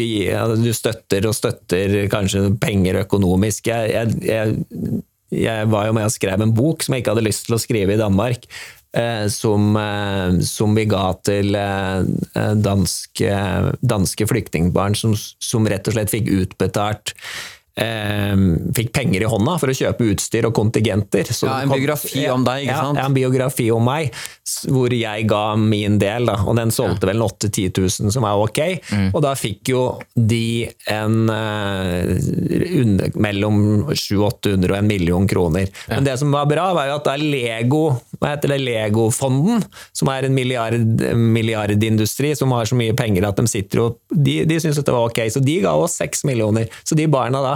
du, støtter og støtter kanskje penger økonomisk. Jeg, jeg, jeg jeg var jo med og skrev en bok som jeg ikke hadde lyst til å skrive i Danmark. Eh, som, eh, som, vi ga til eh, danske, danske flyktningbarn som, som, rett og slett fikk utbetalt Ehm, fikk penger i hånda for å kjøpe utstyr og kontingenter. Så ja, En biografi kom, om deg, ikke sant? Ja, en biografi om meg, hvor jeg ga min del. Da, og den solgte vel 8 000-10 000, som er ok. Mm. Og da fikk jo de en uh, mellom 700-800 og en million kroner. Ja. Men det som var bra, var jo at det er Lego, hva heter det, Legofonden, som er en milliard, milliardindustri som har så mye penger at de sitter og De, de syntes det var ok, så de ga oss 6 millioner. Så de barna da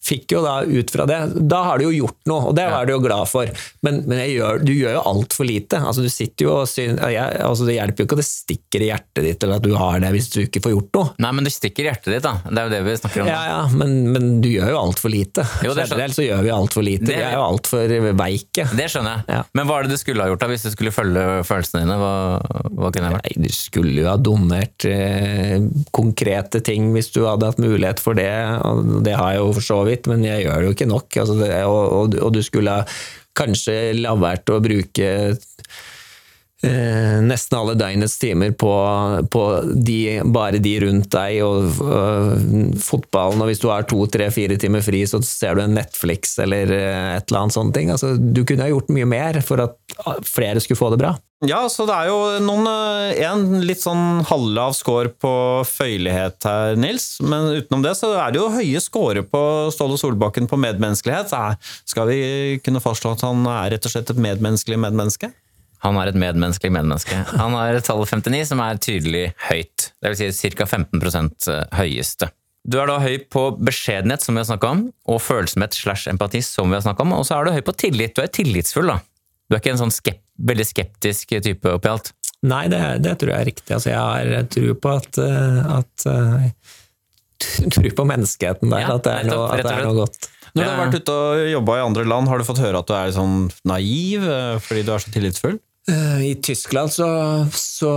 fikk jo da ut fra det Da har du jo gjort noe, og det er du jo glad for. Men, men gjør, du gjør jo altfor lite. Altså, du sitter jo og syns altså, Det hjelper jo ikke at det stikker i hjertet ditt eller at du har det hvis du ikke får gjort noe. Nei, men det stikker i hjertet ditt, da. Det er jo det vi snakker om. Ja, ja, men, men du gjør jo altfor lite. Jo, Generelt så gjør vi altfor lite. Det, vi er jo altfor veike. Det skjønner jeg. Ja. Men hva er det du skulle ha gjort da, hvis du skulle følge følelsene dine? Hva, hva kunne det vært? Nei, du skulle jo ha donert eh, konkrete ting hvis du hadde hatt mulighet for det. Og det har jeg jo for så vidt vidt, men jeg gjør det jo ikke nok. Altså det, og, og, og du skulle kanskje la være å bruke eh, nesten alle døgnets timer på, på de, bare de rundt deg og øh, fotballen. Og hvis du har to, tre, fire timer fri, så ser du en Netflix eller øh, et eller annet sånt. ting. Altså, du kunne ha gjort mye mer for at flere skulle få det bra. Ja, så det er jo noen, eh, en litt sånn halvlav score på føyelighet her, Nils. Men utenom det så er det jo høye score på Ståle Solbakken på medmenneskelighet. Skal vi kunne fastslå at han er rett og slett et medmenneskelig medmenneske? Han er et medmenneskelig medmenneske. Han har tallet 59, som er tydelig høyt. Det vil si ca. 15% høyeste. Du er da høy på beskjedenhet, som vi har snakka om, og følsomhet slash empati, som vi har snakka om, og så er du høy på tillit. Du er tillitsfull, da. Du er ikke en sånn skep veldig skeptisk type oppi alt. Nei, det, det tror jeg er riktig. Altså, jeg har tro på at, øh, at øh, *laughs* Tror på menneskeheten der, Ja, at det er noe, at det er noe godt. Når du har vært ute og jobba i andre land, har du fått høre at du er sånn naiv eh, fordi du er så tillitsfull? Eh, I Tyskland så, så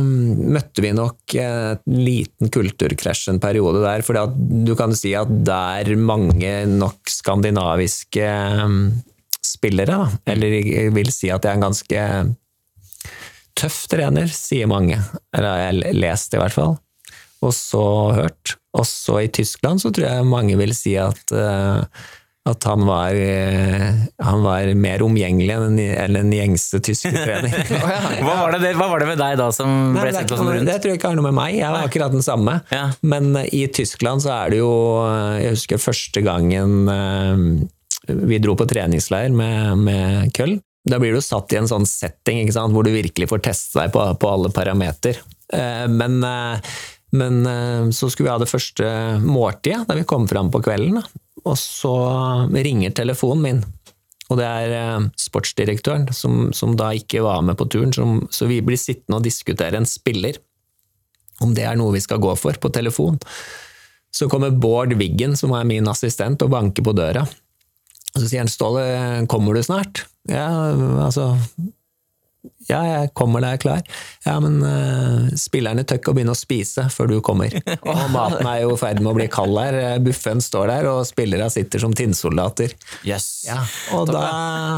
mm, møtte vi nok en liten kulturkrasj en periode der. For du kan si at der mange nok skandinaviske mm, spillere, da, eller jeg vil si at jeg er en ganske tøff trener, sier mange. Eller jeg har lest i hvert fall. Og så hørt. Også i Tyskland så tror jeg mange vil si at eh, at han var, eh, han var mer omgjengelig enn en, en gjengse tyske *laughs* trener. *laughs* Hva var, det, hva var det med deg da som Nei, ble sett på som rundt? det tror jeg ikke har noe med meg, jeg var akkurat den samme. Ja. Men i Tyskland så er det jo eh, Jeg husker første gangen eh, vi dro på treningsleir med, med Køll. Da blir du satt i en sånn setting sant, hvor du virkelig får teste deg på, på alle parameter. Men, men så skulle vi ha det første måltidet da vi kom fram på kvelden. Da. Og så ringer telefonen min. Og det er eh, sportsdirektøren som, som da ikke var med på turen, som, så vi blir sittende og diskutere en spiller. Om det er noe vi skal gå for, på telefon. Så kommer Bård Wiggen, som er min assistent, og banker på døra. Og så sier han 'Ståle, kommer du snart?' Ja, altså Ja, jeg kommer da jeg er klar. Ja, men uh, spillerne tør ikke å begynne å spise før du kommer. *laughs* Og maten er jo i ferd med å bli kald her. Buffen står der, og spillerne sitter som tinnsoldater. Yes. Ja, og da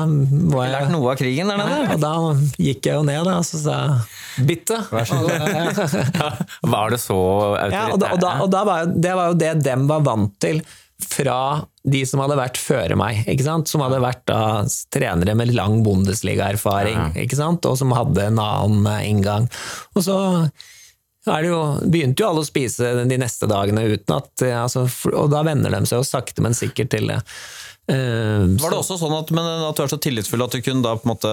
var Lært noe av krigen der nede? og da gikk jeg jo ned, da, og så sa jeg 'bytte'. *laughs* Var det så Ja, og da, og da, og var jo, det var jo det dem var vant til fra de som hadde vært før meg, som hadde vært da trenere med lang Bundesliga-erfaring, ikke og som hadde en annen eh, inngang. Og så det jo, begynte jo alle å spise de neste dagene uten at eh, altså, Og da venner de seg jo sakte, men sikkert til det. Uh, Var det også sånn at, men at du er så tillitsfull at du kunne da på en måte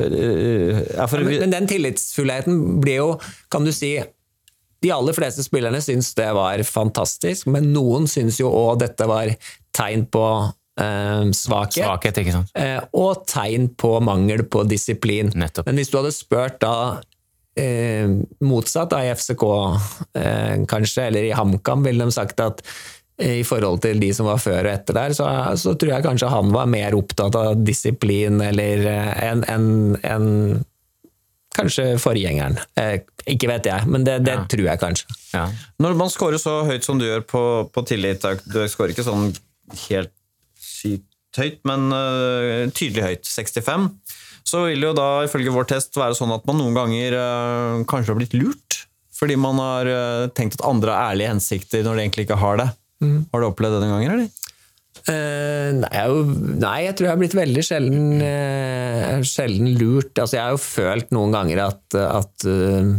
ja, for, Men, men den tillitsfullheten blir jo, kan du si De aller fleste spillerne syns det var fantastisk, men noen syns jo òg dette var tegn på eh, svakhet. Svakhet? Eh, og tegn på mangel på disiplin. Nettopp. Men hvis du hadde spurt da eh, motsatt av i FCK, eh, kanskje, eller i HamKam, ville de sagt at eh, i forhold til de som var før og etter der, så, så tror jeg kanskje han var mer opptatt av disiplin eller eh, enn en, en kanskje forgjengeren. Eh, ikke vet jeg, men det, det Ja. tror jeg kanskje. Ja. Når man scorer så høyt som du gjør på, på tillit, du scorer ikke sånn helt sykt høyt, men uh, tydelig høyt, 65, så vil det jo da ifølge vår test være sånn at man noen ganger uh, kanskje har blitt lurt. Fordi man har uh, tenkt at andre har ærlige hensikter når de egentlig ikke har det. Har du opplevd det noen ganger, eller? Eh, nei, jeg, nei, jeg tror jeg har blitt veldig sjelden, uh, sjelden lurt. Altså, jeg har jo følt noen ganger at, at uh,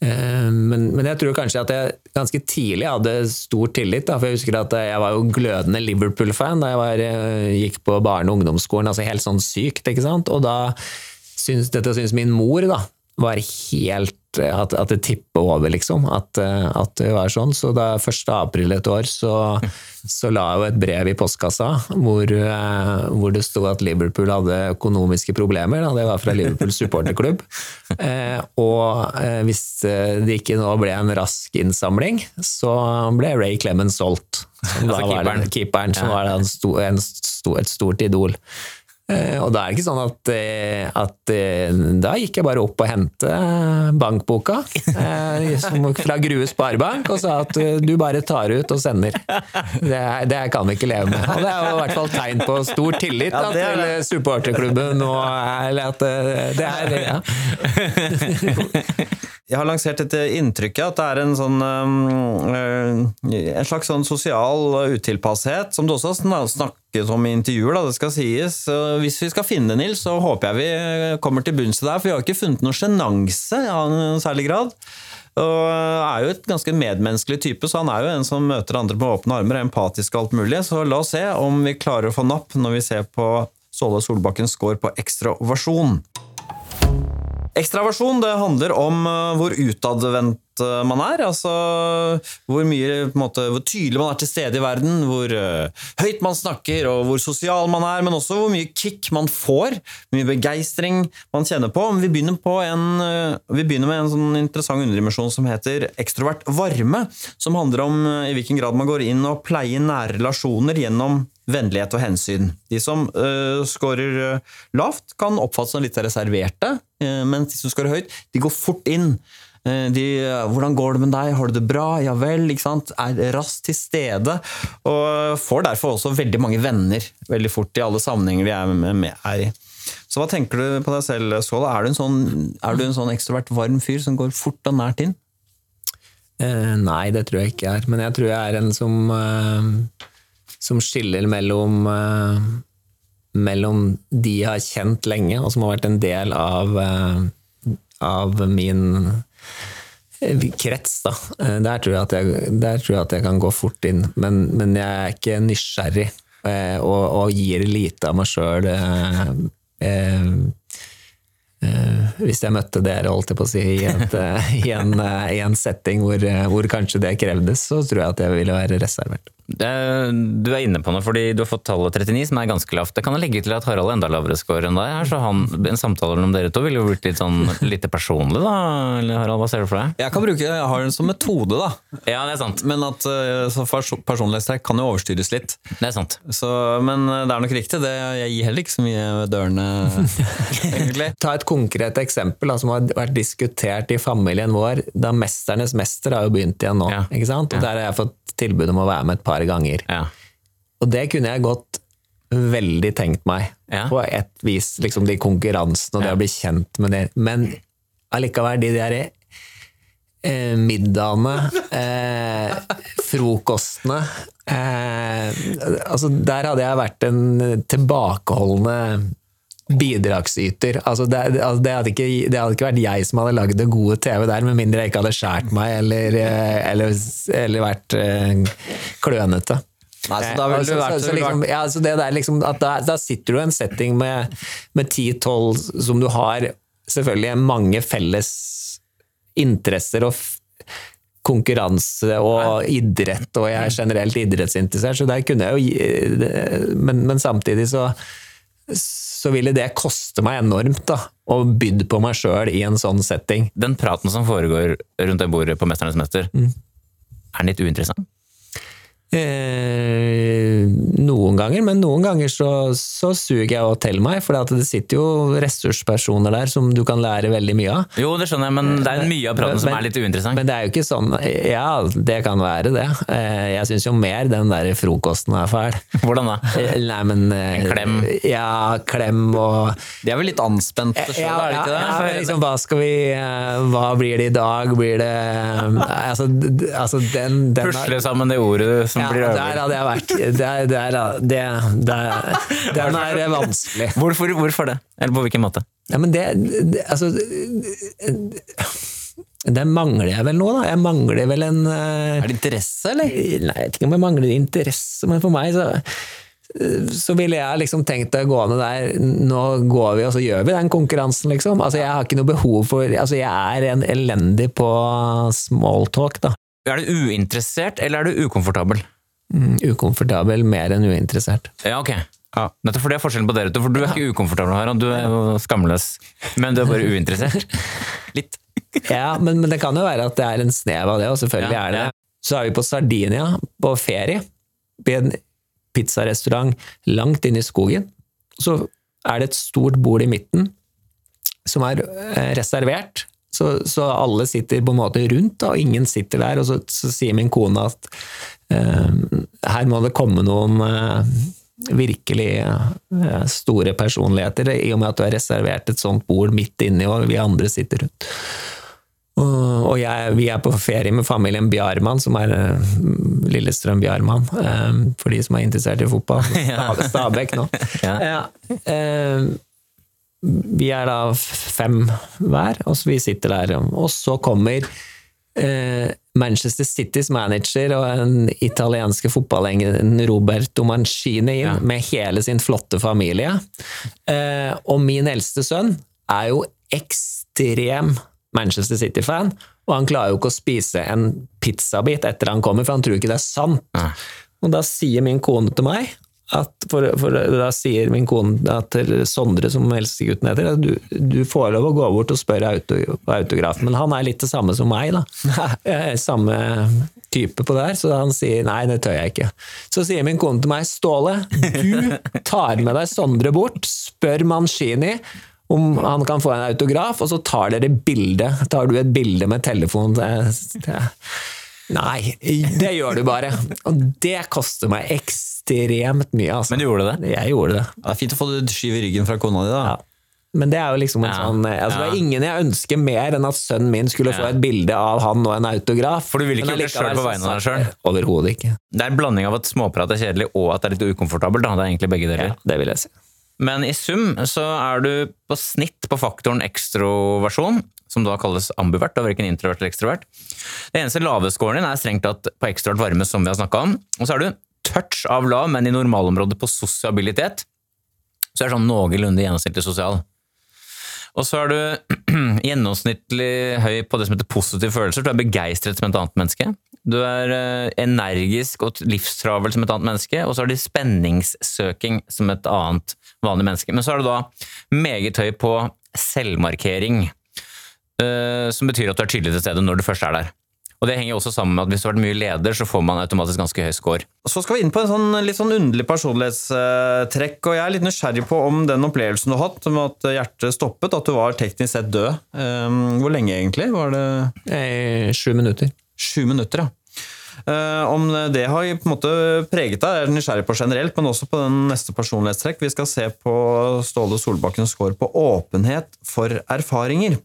men, men jeg tror kanskje at jeg ganske tidlig hadde stor tillit. Da, for Jeg husker at jeg var jo glødende Liverpool-fan da jeg var, gikk på barne- og ungdomsskolen. altså Helt sånn sykt. ikke sant? Og da syns, dette syns min mor da, var helt at, at det tipper over, liksom. At, eh, at det var sånn. Så da 1. april et år så, så la jeg jo et brev i postkassa hvor, eh, hvor det sto at Liverpool hadde økonomiske problemer. Da. Det var fra Liverpool supporterklubb. *laughs* Eh, og eh, hvis eh, det ikke nå ble en rask innsamling, så ble Ray Clemens solgt. Som *laughs* da Altså var keeperen. keeperen, som var da en sto, en sto, et stort idol. Eh, Og da er det ikke sånn at, eh, at eh, Da gikk jeg bare opp og hente bankboka *laughs* fra Grue Sparebank og sa at du bare tar ut og sender. Det, det kan vi ikke leve med. Og det er jo i hvert fall tegn på stor tillit Ja, det er til supporterklubben. Og, eller at det er *laughs* ja. Jeg har lansert et inntrykk av at det er en sånn um, eh, En slags sånn sosial utilpasshet, som du også har snakket om i intervjuer, da, det skal sies. Hvis vi skal finne Nils, så håper jeg vi kommer til bunns i det her, for vi har ikke funnet noe sjenanse av noen særlig grad. Og er jo et ganske medmenneskelig type, så han er jo en som møter andre med åpne armer, er empatisk og alt mulig. Så la oss se om vi klarer å få napp når vi ser på Ståle Solbakkens score på ekstra ovasjon. Ekstraversjon det handler om eh, hvor utadvendt man er. Altså hvor mye, på en måte, hvor tydelig man er til stede i verden, hvor eh, høyt man snakker og hvor sosial man er, men også hvor mye kick man får, hvor mye begeistring man kjenner på. Vi begynner, på en, eh, vi begynner med en sånn interessant underdimensjon som heter ekstrovert varme, som handler om eh, i hvilken grad man går inn og pleier nære relasjoner gjennom vennlighet og hensyn. De som uh, scorer lavt, kan oppfattes som litt reserverte, uh, mens de som scorer høyt, de går fort inn. Eh, De, eh, 'Hvordan går det med deg? Har du det bra?' Ja vel. ikke sant? Er raskt til stede. Og får derfor også veldig mange venner veldig fort i alle sammenhenger de er, med, er i. Så hva tenker du på deg selv, Skåla? Er du en sånn, er du en sånn ekstrovert varm fyr som går fort og nært inn? Eh, nei, det tror jeg ikke jeg er. Men jeg tror jeg er en som, eh, som skiller mellom eh, mellom de jeg har kjent lenge, og som har vært en del av, eh, av min krets. Da. Eh, Der, tror jeg at jeg, tror jeg at jeg kan gå fort inn, men, men jeg er ikke nysgjerrig. eh, Og, og gir lite av meg sjøl hvis jeg møtte dere, holdt jeg på å si, i, et, *laughs* eh, i, en, uh, i en setting hvor, uh, hvor kanskje det krevdes, så tror jeg at jeg ville være reservert. Det, du er inne på noe, fordi du har fått tallet 39, som er ganske lavt. Det kan jeg legge til at Harald er enda lavere score enn deg. her, Så han, en samtale mellom dere to ville jo blitt litt sånn lite personlig, da? Eller Harald, hva ser du for deg? Jeg kan bruke, jeg har den som metode, da. Ja, det er sant. Men at personlighetstrekk kan jo overstyres litt. Det er sant. Så, men det er nok riktig. Det, jeg gir heller ikke så mye ved dørene, *laughs* egentlig. Ta et konkret eksempel da, som har vært diskutert i familien vår. da 'Mesternes mester' har jo begynt igjen nå. Ja. ikke sant? Og. Der har jeg fått tilbud om å være med et par ganger. Ja. Og det kunne jeg godt veldig tenkt meg, Ja. på et vis, liksom de konkurransene og det å bli kjent med det. Men allikevel, de der eh, middagene, eh, frokostene eh, altså Der hadde jeg vært en tilbakeholdende bidragsyter. Altså det, det- altså det, hadde ikke, det hadde ikke vært jeg som hadde lagd det gode TV der, med mindre jeg ikke hadde skjært meg eller, eh, eller, eller vært eh, klønete. Nei, så da ville Altså, du vært, så, så liksom, ja, så det der liksom, at da, da sitter du i en setting med, med 10-12 som du har selvfølgelig mange felles interesser og konkurranse og idrett, og jeg er generelt idrettsinteressert, så der kunne jeg jo gi Men, men samtidig så så ville det koste meg enormt, da, og bydd på meg sjøl i en sånn setting. Den praten som foregår rundt det bordet på Mesternes mester, er den litt uinteressant? Eh, noen ganger, men noen ganger så, så suger jeg å til meg, for det sitter jo ressurspersoner der som du kan lære veldig mye av. Jo, det skjønner jeg, men det er mye av praten som er litt uinteressant. Men det er jo ikke sånn Ja, det kan være det. Eh, Jeg syns jo mer den der frokosten er fæl. Hvordan da? Eh, Nei, men eh, klem. Ja, klem og De er vel litt anspente sjøl, ja, er de ikke det? ja, men liksom, hva skal vi eh, Hva blir det i dag? Blir det eh, Altså, altså den, den Pusle sammen det ordet som ja, blir der hadde jeg vært. Der, der, det, der, den er vanskelig. Hvorfor, hvorfor det? Eller på hvilken måte? Ja, men det, det Altså Der mangler jeg vel noe, da. Jeg mangler vel en eh, Er det interesse, eller? Nei, jeg vet ikke om jeg mangler interesse, men for meg så så ville jeg liksom tenkt å gå ned der Nå går vi og så gjør vi den konkurransen, liksom. Altså, jeg har ikke noe behov for Altså, jeg er en elendig på smalltalk, da. Er du uinteressert, eller er du ukomfortabel? Mm, Ukomfortabel mer enn uinteressert. Ja, ok. Nettopp for det er forskjellen på dere to, for du er ikke ukomfortabel, Harald. Du er jo skamløs. Men du er bare uinteressert. *laughs* Litt. Ja, men, men det kan jo være at det er en snev av det, og selvfølgelig Ja, er det ja. Så er vi på Sardinia på ferie, på en pizzarestaurant langt inne i skogen. Så er det et stort bord i midten som er eh, reservert. Så, så alle sitter på en måte rundt, og ingen sitter der. Og så, så sier min kone at eh, her må det komme noen eh, virkelig eh, store personligheter, i og med at du har reservert et sånt bord midt inni, og vi andre sitter rundt. Og, og jeg, vi er på ferie med familien Bjarmann, som er eh, Lillestrøm Bjarmann, eh, for de som er interessert i fotball. *laughs* Stabæk nå. Ja. Vi er da fem hver, og så vi sitter der. Og så kommer eh, Manchester Citys manager og den italienske fotballengen Roberto Mancini inn Ja. med hele sin flotte familie. Eh, og min eldste sønn er jo ekstrem Manchester City-fan, og han klarer jo ikke å spise en pizzabit etter han kommer, for han tror ikke det er sant. Ja. Og da sier min kone til meg for, for da sier min kone til Sondre, som helsegutten heter, at du, du får lov å gå bort og spørre auto, autograf, men han er litt det samme som meg, da. *laughs* Jeg er Samme type på det her, så han sier nei, det tør jeg ikke. Så sier min kone til meg, Ståle, du *laughs* tar med deg Sondre bort, spør Mancini om han kan få en autograf, og så tar dere bilde. Tar du et bilde med telefon det- det- Nei, det gjør du bare. Og det koster meg ekstremt mye, altså. Men du gjorde det? Jeg gjorde det. Det er fint å få det skyv i ryggen fra kona di, da. Ja. Men det er jo liksom en Ja, sånn altså, Det ja. er ingen jeg ønsker mer enn at sønnen min skulle få et bilde av han og en autograf. For du vil ikke gjøre det selv på vegne av deg sjøl? Overhodet ikke. Det er en blanding av at småprat er kjedelig og at det er litt ukomfortabelt. Da. Det er egentlig begge deler. Ja, det vil jeg si. Men i sum så er du på snitt på faktoren ekstroversjon, som da kalles ambivert, og verken introvert eller ekstrovert. Det eneste lavescoren din er strengt tatt på ekstrovert varme, som vi har snakka om. Og så er du touch av lav, men i normalområdet på sosialitet. Så er det sånn noenlunde gjennomsnittlig sosial. Og så er du *clears throat* gjennomsnittlig høy på det som heter positive følelser. Du er begeistret som et annet menneske. Du er eh, energisk og livstravel som et annet menneske. Og så er du spenningssøking som et annet vanlig menneske. Men så er du da meget høy på selvmarkering. Eh, Som betyr at du er tydelig til stede når du først er der. Og det henger jo også sammen med at hvis du har vært mye leder, så får man automatisk ganske høy score. Så skal vi inn på en sånn, litt sånn underlig personlighetstrekk, og jeg er litt nysgjerrig på om den opplevelsen du har hatt med at hjertet stoppet, at du var teknisk sett død. Um, Hvor lenge egentlig? Var det Eh, Sju minutter. sju minutter, ja. Eh, om det har på en måte preget deg, jeg er nysgjerrig på generelt, men også på den neste personlighetstrekk. Vi skal se på Ståle Solbakkens score på åpenhet for erfaringer.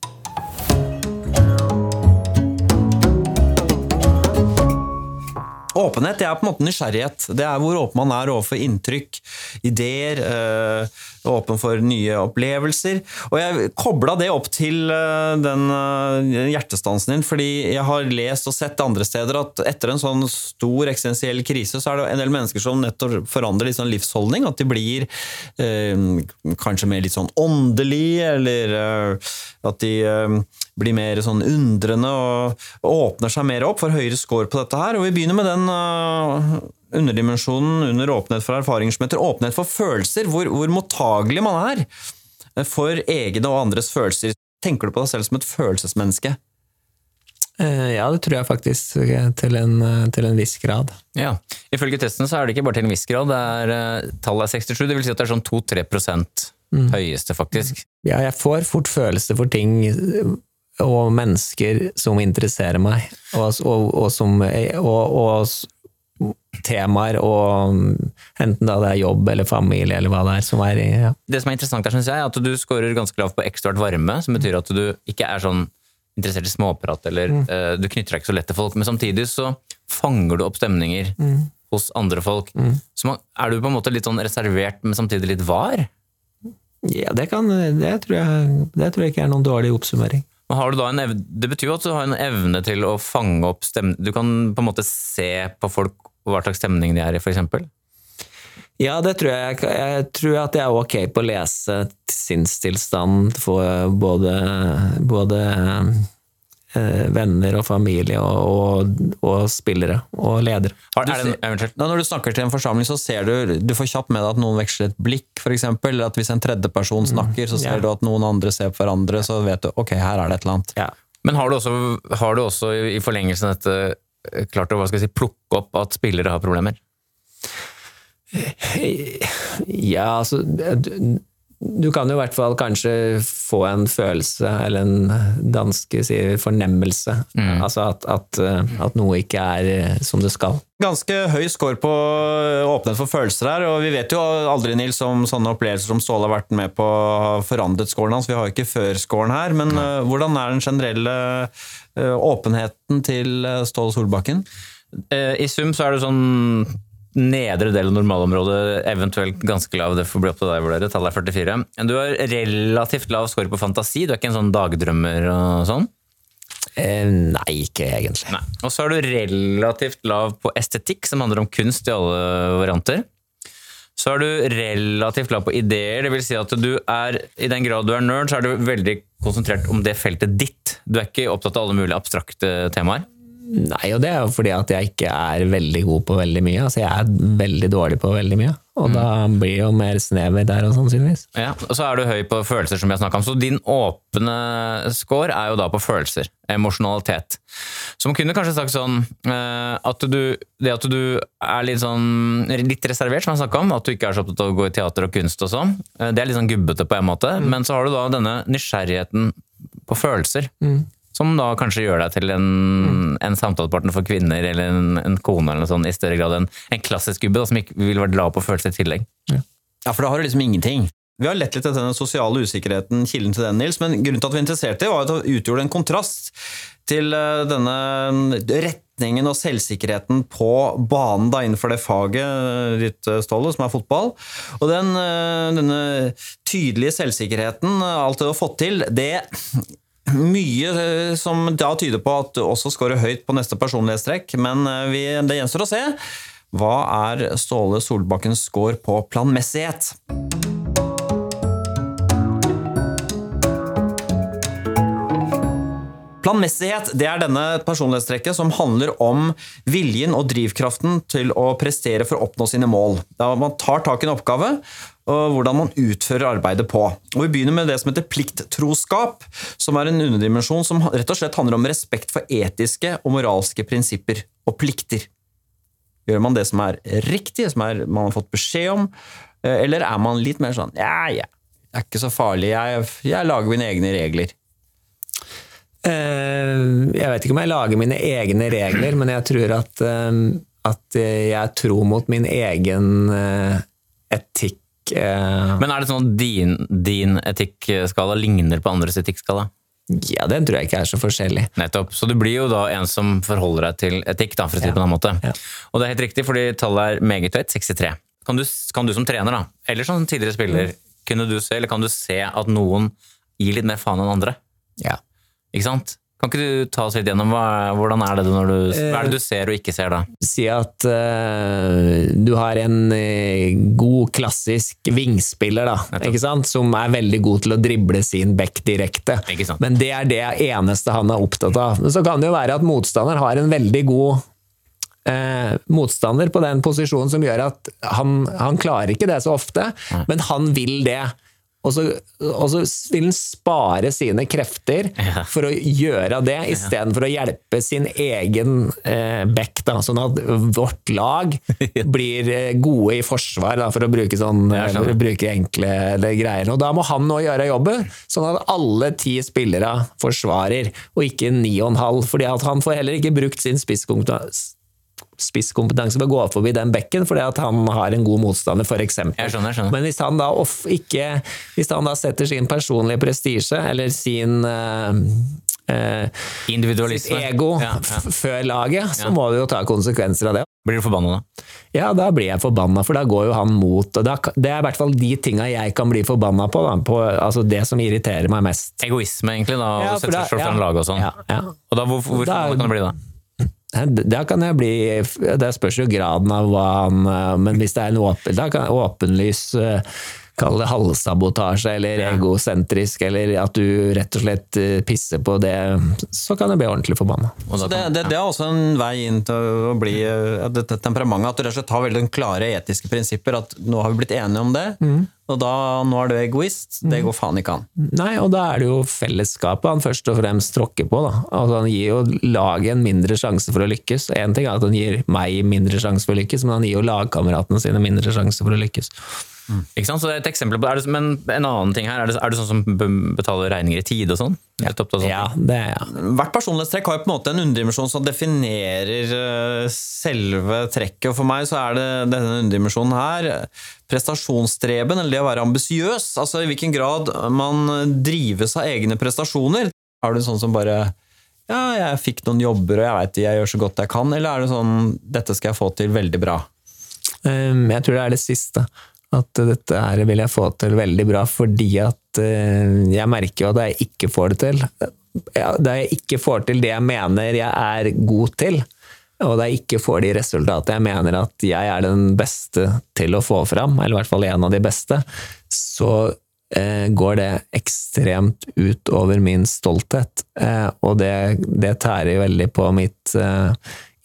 Åpenhet det er på en måte nysgjerrighet. Det er hvor åpen man er overfor inntrykk, ideer, øh, åpen for nye opplevelser. Og jeg kobla det opp til øh, den øh, hjertestansen din, fordi jeg har lest og sett andre steder at etter en sånn stor eksistensiell krise, så er det en del mennesker som nettopp forandrer litt sånn livsholdning. At de blir eh, kanskje mer litt sånn åndelig, eller eh, at de eh, blir mer sånn undrende og, og åpner seg mer opp, for høyere score på dette her. Og vi begynner med den øh, underdimensjonen under åpenhet for erfaringer som heter åpenhet for følelser, hvor, hvor mottagelig man er for egne og andres følelser. Tenker du på deg selv som et følelsesmenneske? Eh, Ja, det tror jeg faktisk eh, til en, eh, til en viss grad. Ja, Ifølge testen så er det ikke bare til en viss grad. Det er, eh, tallet er 67, det vil si at det er sånn 2-3 mm. høyeste, faktisk. Ja, jeg får fort følelse for ting eh, og mennesker som interesserer meg, og, og, og som og, temaer, og mm, enten da det er jobb eller familie eller hva det er som er i ja. Det som er interessant her, synes jeg, er at du scorer ganske lavt på ekstraart varme, som betyr at du ikke er sånn interessert i småprat, eller eh, du knytter deg ikke så lett til folk, men samtidig så fanger du opp stemninger hos andre folk. Så man, er du på en måte litt sånn reservert, men samtidig litt var? Ja, det, kan, det, tror jeg, det tror jeg ikke er noen dårlig oppsummering. Men har du da en evne, det betyr jo at du har en evne til å fange opp stemning Du kan på en måte se på folk hva slags stemning de er i, f.eks. Ja, det tror jeg. Jeg tror at jeg er ok på å lese sinnstilstand for både, både eh, venner og familie og, og, og spillere og ledere. Har, er det, når du snakker til en forsamling, så ser du du får kjapt med deg at noen veksler et blikk, f.eks. Eller at hvis en tredjeperson snakker, så ser ja. du at noen andre ser på hverandre, så vet du ok, her er det et eller annet. Ja. Men har du også, har du også i forlengelsen dette klart å hva skal jeg si, plukke opp at spillere har problemer? Ja, altså du, kan jo i hvert fall kanskje få en følelse, eller en danske sier fornemmelse. Mm. Altså at, at, eh, at noe ikke er eh, som det skal. Ganske høy score på åpenhet for følelser her, og vi vet jo aldri, Nils, om sånne opplevelser som Ståle har vært med på har forandret scoren hans. Vi har jo ikke før-scoren her, men uh, hvordan er den generelle åpenheten til Ståle Solbakken? Eh, I sum så er det sånn nedre del av normalområdet, eventuelt ganske lav. Det får bli opp til deg å vurdere. Tallet er 44. Du har relativt lav score på fantasi. Du er ikke en sånn dagdrømmer og sånn? Eh, nei, ikke egentlig. Nei. Og så er du relativt lav på estetikk, som handler om kunst i alle varianter. Så er du relativt lav på ideer, det vil si at du er, i den grad du er nerd, så er du veldig konsentrert om det feltet ditt. Du er ikke opptatt av alle mulige abstrakte temaer. Nei, og det er jo fordi at jeg ikke er veldig god på veldig mye. Altså, jeg er veldig dårlig på veldig mye, og da blir det jo mer snever der òg, sannsynligvis. Ja, og så er du høy på følelser, som vi har snakket om. Så din åpne score er jo da på følelser. Emosjonalitet. Som kunne kanskje sagt sånn eh, at du Det at du er litt sånn litt reservert, som jeg snakka om, at du ikke er så opptatt av å gå i teater og kunst og sånn, eh, det er litt sånn gubbete på en måte. Men så har du da denne nysgjerrigheten på følelser. Som da kanskje gjør deg til en, en samtalepartner for kvinner eller en, en kone eller noe sånt, i større grad enn en klassisk gubbe da, som ikke vil være glad på følelser i tillegg. Ja, for da har du liksom ingenting. Vi har lett litt etter den sosiale usikkerheten, kilden til den, Nils, men grunnen til at vi er interessert i, var at det utgjorde en kontrast til eh, denne retningen og selvsikkerheten på banen da, innenfor det faget eh, ditt, eh, Ståle, som er fotball. Og den, denne tydelige selvsikkerheten, alt det du har fått til, det mye som da tyder på at du også scorer høyt på neste personlighetstrekk, men vi, det gjenstår å se. Hva er Ståle Solbakkens score på planmessighet? Planmessighet det er denne personlighetstrekket som handler om viljen og drivkraften til å prestere for å oppnå sine mål. Da man tar tak i en oppgave, og hvordan man utfører arbeidet på. Og Vi begynner med det som heter plikttroskap, som er en underdimensjon som rett og slett handler om respekt for etiske og moralske prinsipper og plikter. Gjør man det som er riktig, som er, man har fått beskjed om, eller er man litt mer sånn ja, ja, det er ikke så farlig, jeg, jeg lager mine egne regler. Eh, Jeg vet ikke om jeg lager mine egne regler, men jeg tror at, eh, at jeg er tro mot min egen eh, etikk. Eh, Men er det sånn at din, din etikkskala ligner på andres etikkskala? Ja, den tror jeg ikke er så forskjellig. Nettopp. Så du blir jo da en som forholder deg til etikk, da, for å si det på en annen måte. Ja. Og det er helt riktig, fordi tallet er meget høyt, 63. Kan du, kan du som trener, da, eller som tidligere spiller, kunne du se, eller kan du se at noen gir litt mer faen enn andre? Ja. Ikke sant? Kan ikke du ta oss litt gjennom hvordan er det du, hva er det du ser og ikke ser da? Si at uh, du har en eh, god, klassisk vingspiller, da, ikke sant? som er veldig god til å drible sin back direkte. Men det er det eneste han er opptatt av. Men så kan det jo være at motstander har en veldig god eh, motstander på den posisjonen som gjør at han, han klarer ikke det så ofte, men han vil det. Og så, og så vil han spare sine krefter Ja. for å gjøre det, istedenfor å hjelpe sin egen eh, back. Da, sånn at vårt lag *laughs* blir eh, gode i forsvar, da, for å bruke, sånn, eh, for å bruke enkle eller greier. Og da må han nå gjøre jobben, sånn at alle ti spillere forsvarer, og ikke ni og en halv. fordi han får heller ikke brukt sin spisskompetanse spisskompetanse ved å gå forbi den bekken fordi at han har en god motstander, f.eks. Jeg skjønner. Men hvis han da off, ikke Hvis han da setter sin personlige prestisje, eller sin eh, Individualisme. sitt ego Ja, ja. før laget, så Ja. må vi jo ta konsekvenser av det. Blir du forbanna da? Ja, da blir jeg forbanna, for da går jo han mot og da, Det er i hvert fall de tinga jeg kan bli forbanna på, da, på altså det som irriterer meg mest. Egoisme, egentlig, da, å sette seg sjøl foran laget og sånn. Og da, hvor, hvor Da- kan det bli da? Da kan jeg bli Det spørs jo graden av hva han eh, Men hvis det er en åpen, da kan åpenlys eh, Kall det halvsabotasje eller Ja. egosentrisk, eller at du rett og slett eh, pisser på det, så kan du bli ordentlig forbanna. Så det, det, det er også en vei inn til å bli eh, dette temperamentet. At du rett og slett har veldig klare etiske prinsipper. At nå har vi blitt enige om det, Mm. og da, nå er du egoist. Det går faen ikke an. Nei, og da er det jo fellesskapet han først og fremst tråkker på. Da. Altså, han gir jo laget en mindre sjanse for å lykkes. Én ting er at han gir meg mindre sjanse for å lykkes, men han gir jo lagkameratene sine mindre sjanse for å lykkes. Ikke sant? Så det er et eksempel på er det, Men en annen ting her, er det, er det sånn som betaler regninger i tide og sånn? Ja. av? Ja, det er ja. Hvert personlighetstrekk har jo på en måte en underdimensjon som definerer eh, selve trekket. Og for meg så er det denne underdimensjonen her prestasjonsstreben, eller det å være ambisiøs. Altså i hvilken grad man drives av egne prestasjoner. Er du sånn som bare ja, jeg fikk noen jobber, og jeg veit jeg gjør så godt jeg kan, eller er det sånn dette skal jeg få til veldig bra? Um, Jeg tror det er det siste. At dette her vil jeg få til veldig bra, fordi at eh, jeg merker jo at jeg ikke får det til. Da jeg ikke får til det jeg mener jeg er god til, og da jeg ikke får de resultatene jeg mener at jeg er den beste til å få fram, eller i hvert fall en av de beste, så eh, går det ekstremt ut over min stolthet. Eh, og det, det tærer veldig på mitt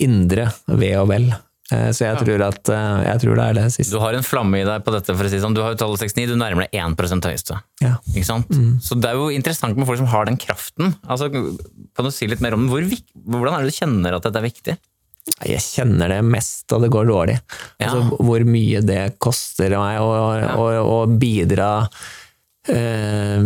indre ve og vel. Eh, Så jeg tror, at, eh, jeg tror det er det siste. Du har en flamme i deg på dette, for å si sånn. Du har jo tallet 69, du nærmer deg 1 høyeste. Ja. Ikke sant? Så det er jo interessant med folk som har den kraften. Altså, kan du si litt mer om den? Hvor, hvordan er det du kjenner at dette er viktig? Jeg kjenner det mest da det går dårlig. Ja. Altså, hvor mye det koster meg å, å, å bidra eh,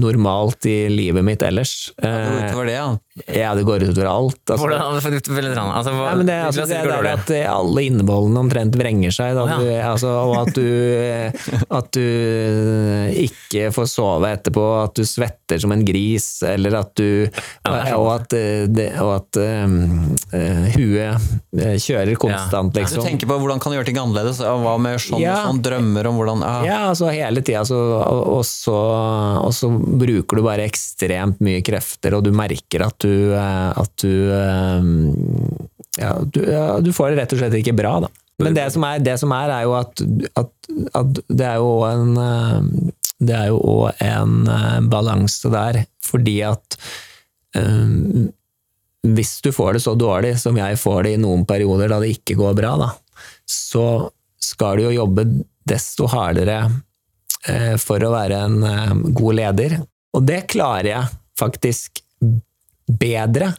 normalt i livet mitt ellers. Eh, Utover det, ja. ja, det går utover alt. Altså. Hvordan, altså, veldig sånn, altså, hva, Ja, det, altså, det, det er dårlig. at eh, alle innvollene omtrent vrenger seg, da, ja. du, altså, og at du, eh, at du eh, ikke får sove etterpå, at du svetter som en gris, eller at du det er Og at, eh, det, og at um, eh, huet eh, kjører konstant, Du liksom. tenker på hvordan kan du gjøre ting annerledes? og Hva med sånn Ja. sånn? Drømmer om hvordan ja. Ja, altså hele tida, altså, og, og, så, og så bruker du bare ekstremt mye krefter, og du merker at du, eh, at du, eh, ja, du ja, du får det rett og slett ikke bra, da. Men det som er, det som er, er jo at, at, at det er jo en eh, Det er jo òg en balanse der, fordi at um, hvis du får det så dårlig som jeg får det i noen perioder da det ikke går bra, da, så skal du jo jobbe desto hardere for å være en eh, god leder. Og det klarer jeg faktisk bedre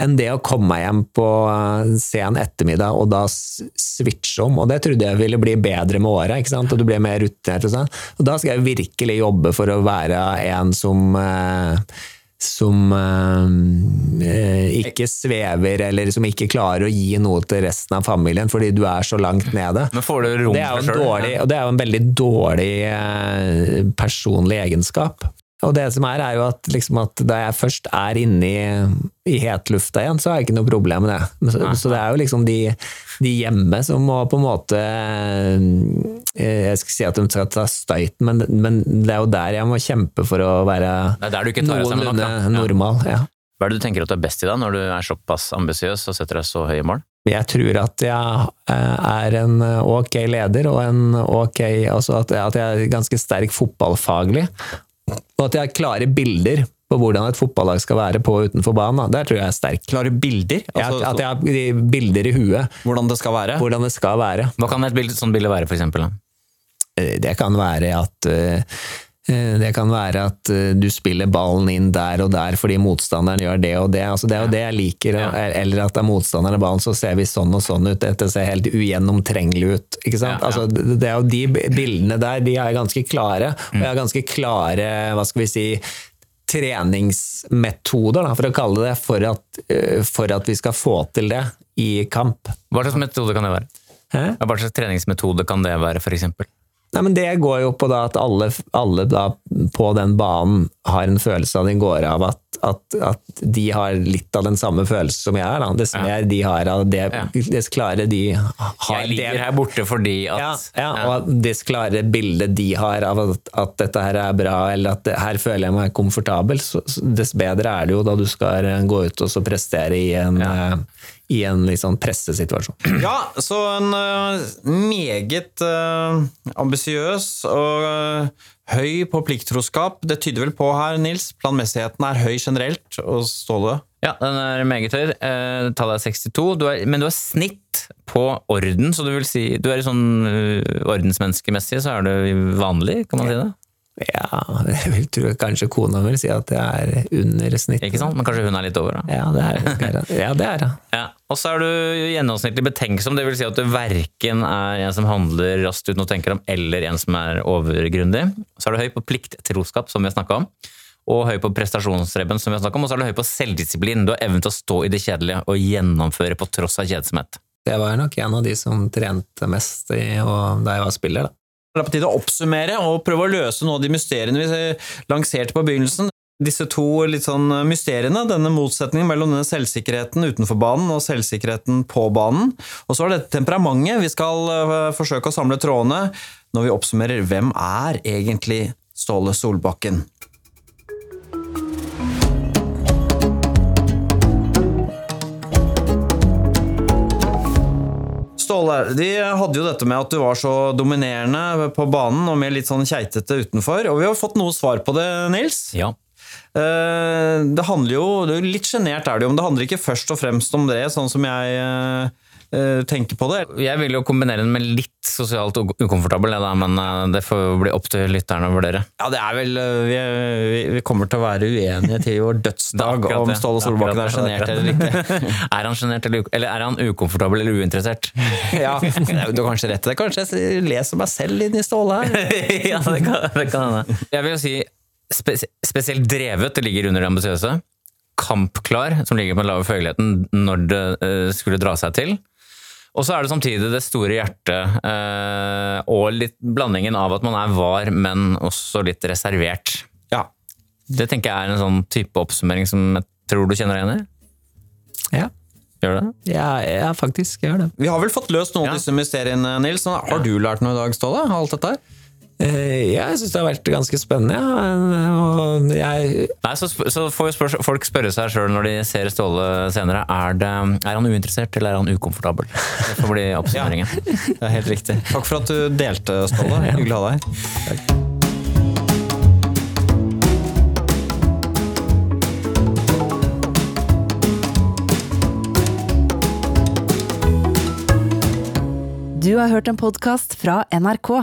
enn det å komme meg hjem på eh, sen ettermiddag og da switche om. Og det trodde jeg ville bli bedre med åra, og du blir mer rutinert. Og sånn. Og da skal jeg virkelig jobbe for å være en som eh, som eh, ikke svever, eller som ikke klarer å gi noe til resten av familien fordi du er så langt nede. Det er jo en dårlig, og det er jo en veldig dårlig eh, personlig egenskap. Og det som er, er jo at, liksom at da jeg først er inne i, i hetlufta igjen, så har jeg ikke noe problem med det. Så, så det er jo liksom de, de hjemme som må på en måte eh, Jeg skal si at de skal ta støyten, men, men det er jo der jeg må kjempe for å være noenlunde normal. Ja. Hva er det du tenker at du er best i da, når du er såpass ambisiøs og setter deg så høye mål? Jeg tror at jeg eh, er en ok leder, og en ok altså at jeg er ganske sterk fotballfaglig. Og at jeg har klare bilder på hvordan et fotballag skal være på og utenfor banen. da. Der tror jeg jeg er sterk. Klare bilder? Jeg, Altså, at jeg har bilder i huet, hvordan det skal være? hvordan det skal være. Hva kan et bild, sånt bilde være, for eksempel? Da? Eh, Det kan være at eh, det kan være at eh, du spiller ballen inn der og der fordi motstanderen gjør det og det. Altså det er jo det jeg liker. Eller at det er motstanderen av ballen, så ser vi sånn og sånn ut. Dette ser helt ugjennomtrengelig ut. Ikke sant? Altså, det det er jo de bildene der, de er ganske klare. Og jeg har ganske klare, hva skal vi si, treningsmetoder, da, for å kalle det, for at, eh, for at vi skal få til det i kamp. Hva slags metode kan det være? Hæ? Hva slags treningsmetode kan det være, eksempel? Nei, men Det går jo på at alle, alle på den banen har en følelse av den går av at, at, at de har litt av den samme følelsen som jeg har. Da. Dess Ja. mer de har av det, Ja. dess klarere de har Jeg ligger det. her borte fordi at Ja, ja, og dess klarere bilde de har av at, at dette her er bra, eller at det, her føler jeg meg komfortabel, så, dess bedre er det jo da du skal gå ut og så prestere i en, eh, i en litt sånn pressesituasjon. *clears throat* Ja, så en eh, meget uh, ambisiøs og uh, høy på plikttroskap. Det tyder vel på her, Nils, planmessigheten er høy generelt, og Ståle? Ja, den er meget høy. Uh, tallet er 62, du er, men du har snitt på orden, så du vil si Du er sånn uh, ordensmenneskemessig, så er du vanlig, kan man si det? Ja, jeg vil tro kanskje kona vil si at jeg er under snittet. Ikke sant? Men kanskje hun er litt over? da? Ja, det er ja, det. Er, det. Ja, Og så er du gjennomsnittlig betenksom, det vil si at du verken er en som handler raskt uten å tenke om, eller en som er overgrundig. Så er du høy på plikt-troskap, som vi har snakka om. Og høy på prestasjonsrebben, som vi har snakket om. Og så er du høy på selvdisiplin. Du har evnen til å stå i det kjedelige og gjennomføre på tross av kjedsomhet. Jeg var nok en av de som trente mest i, og da jeg var spiller. da. Det er på tide å oppsummere og prøve å løse noen av de mysteriene vi lanserte på begynnelsen. Disse to litt sånn mysteriene, denne motsetningen mellom denne selvsikkerheten utenfor banen og selvsikkerheten på banen. Og så er dette temperamentet. Vi skal øh, forsøke å samle trådene når vi oppsummerer hvem er egentlig Ståle Solbakken. Ståle, de hadde jo dette med at du var så dominerende på banen og mer litt sånn keitete utenfor. Og vi har fått noe svar på det, Nils. Ja. Eh, det handler jo, Litt sjenert er det jo, men det handler ikke først og fremst om det, sånn som jeg eh, tenker på det. Jeg vil jo kombinere den med litt sosialt ukomfortabel, ja, men eh, det får bli opp til lytterne å vurdere. Ja, det er vel eh, Vi, vi kommer til å være uenige til vår *laughs* dødsdag om Ståle Solbakken er sjenert eller ikke. *laughs* er han sjenert eller, eller er han ukomfortabel eller uinteressert? *laughs* ja, du har kanskje rett i det. Kanskje jeg leser meg selv inn i Ståle her. ja, det kan hende. Jeg vil jo si spesielt drevet, det ligger under det ambisiøse. Kampklar, som ligger på den lave følgeligheten når det skulle dra seg til. Og så er det samtidig det store hjertet, eh, og litt blandingen av at man er var, men også litt reservert. Ja. Det tenker jeg er en sånn type oppsummering som jeg tror du kjenner deg igjen i. Ja. Gjør det? Ja, ja, faktisk. Jeg gjør det. Vi har vel fått løst noen av disse mysteriene, Nils. Har du lært noe i dag, Ståle? Alt dette her? Eh, ja, jeg syns det har vært ganske spennende. Ja. Jeg... Nei, så, så, får spør, folk spørre seg sjøl når de ser Ståle senere, er, det, er, han uinteressert eller er han ukomfortabel? Det får bli *laughs* oppsummeringen. ja, det er helt riktig. Takk for at du delte, Ståle. Hyggelig å ha deg her. Du har hørt en podkast fra NRK.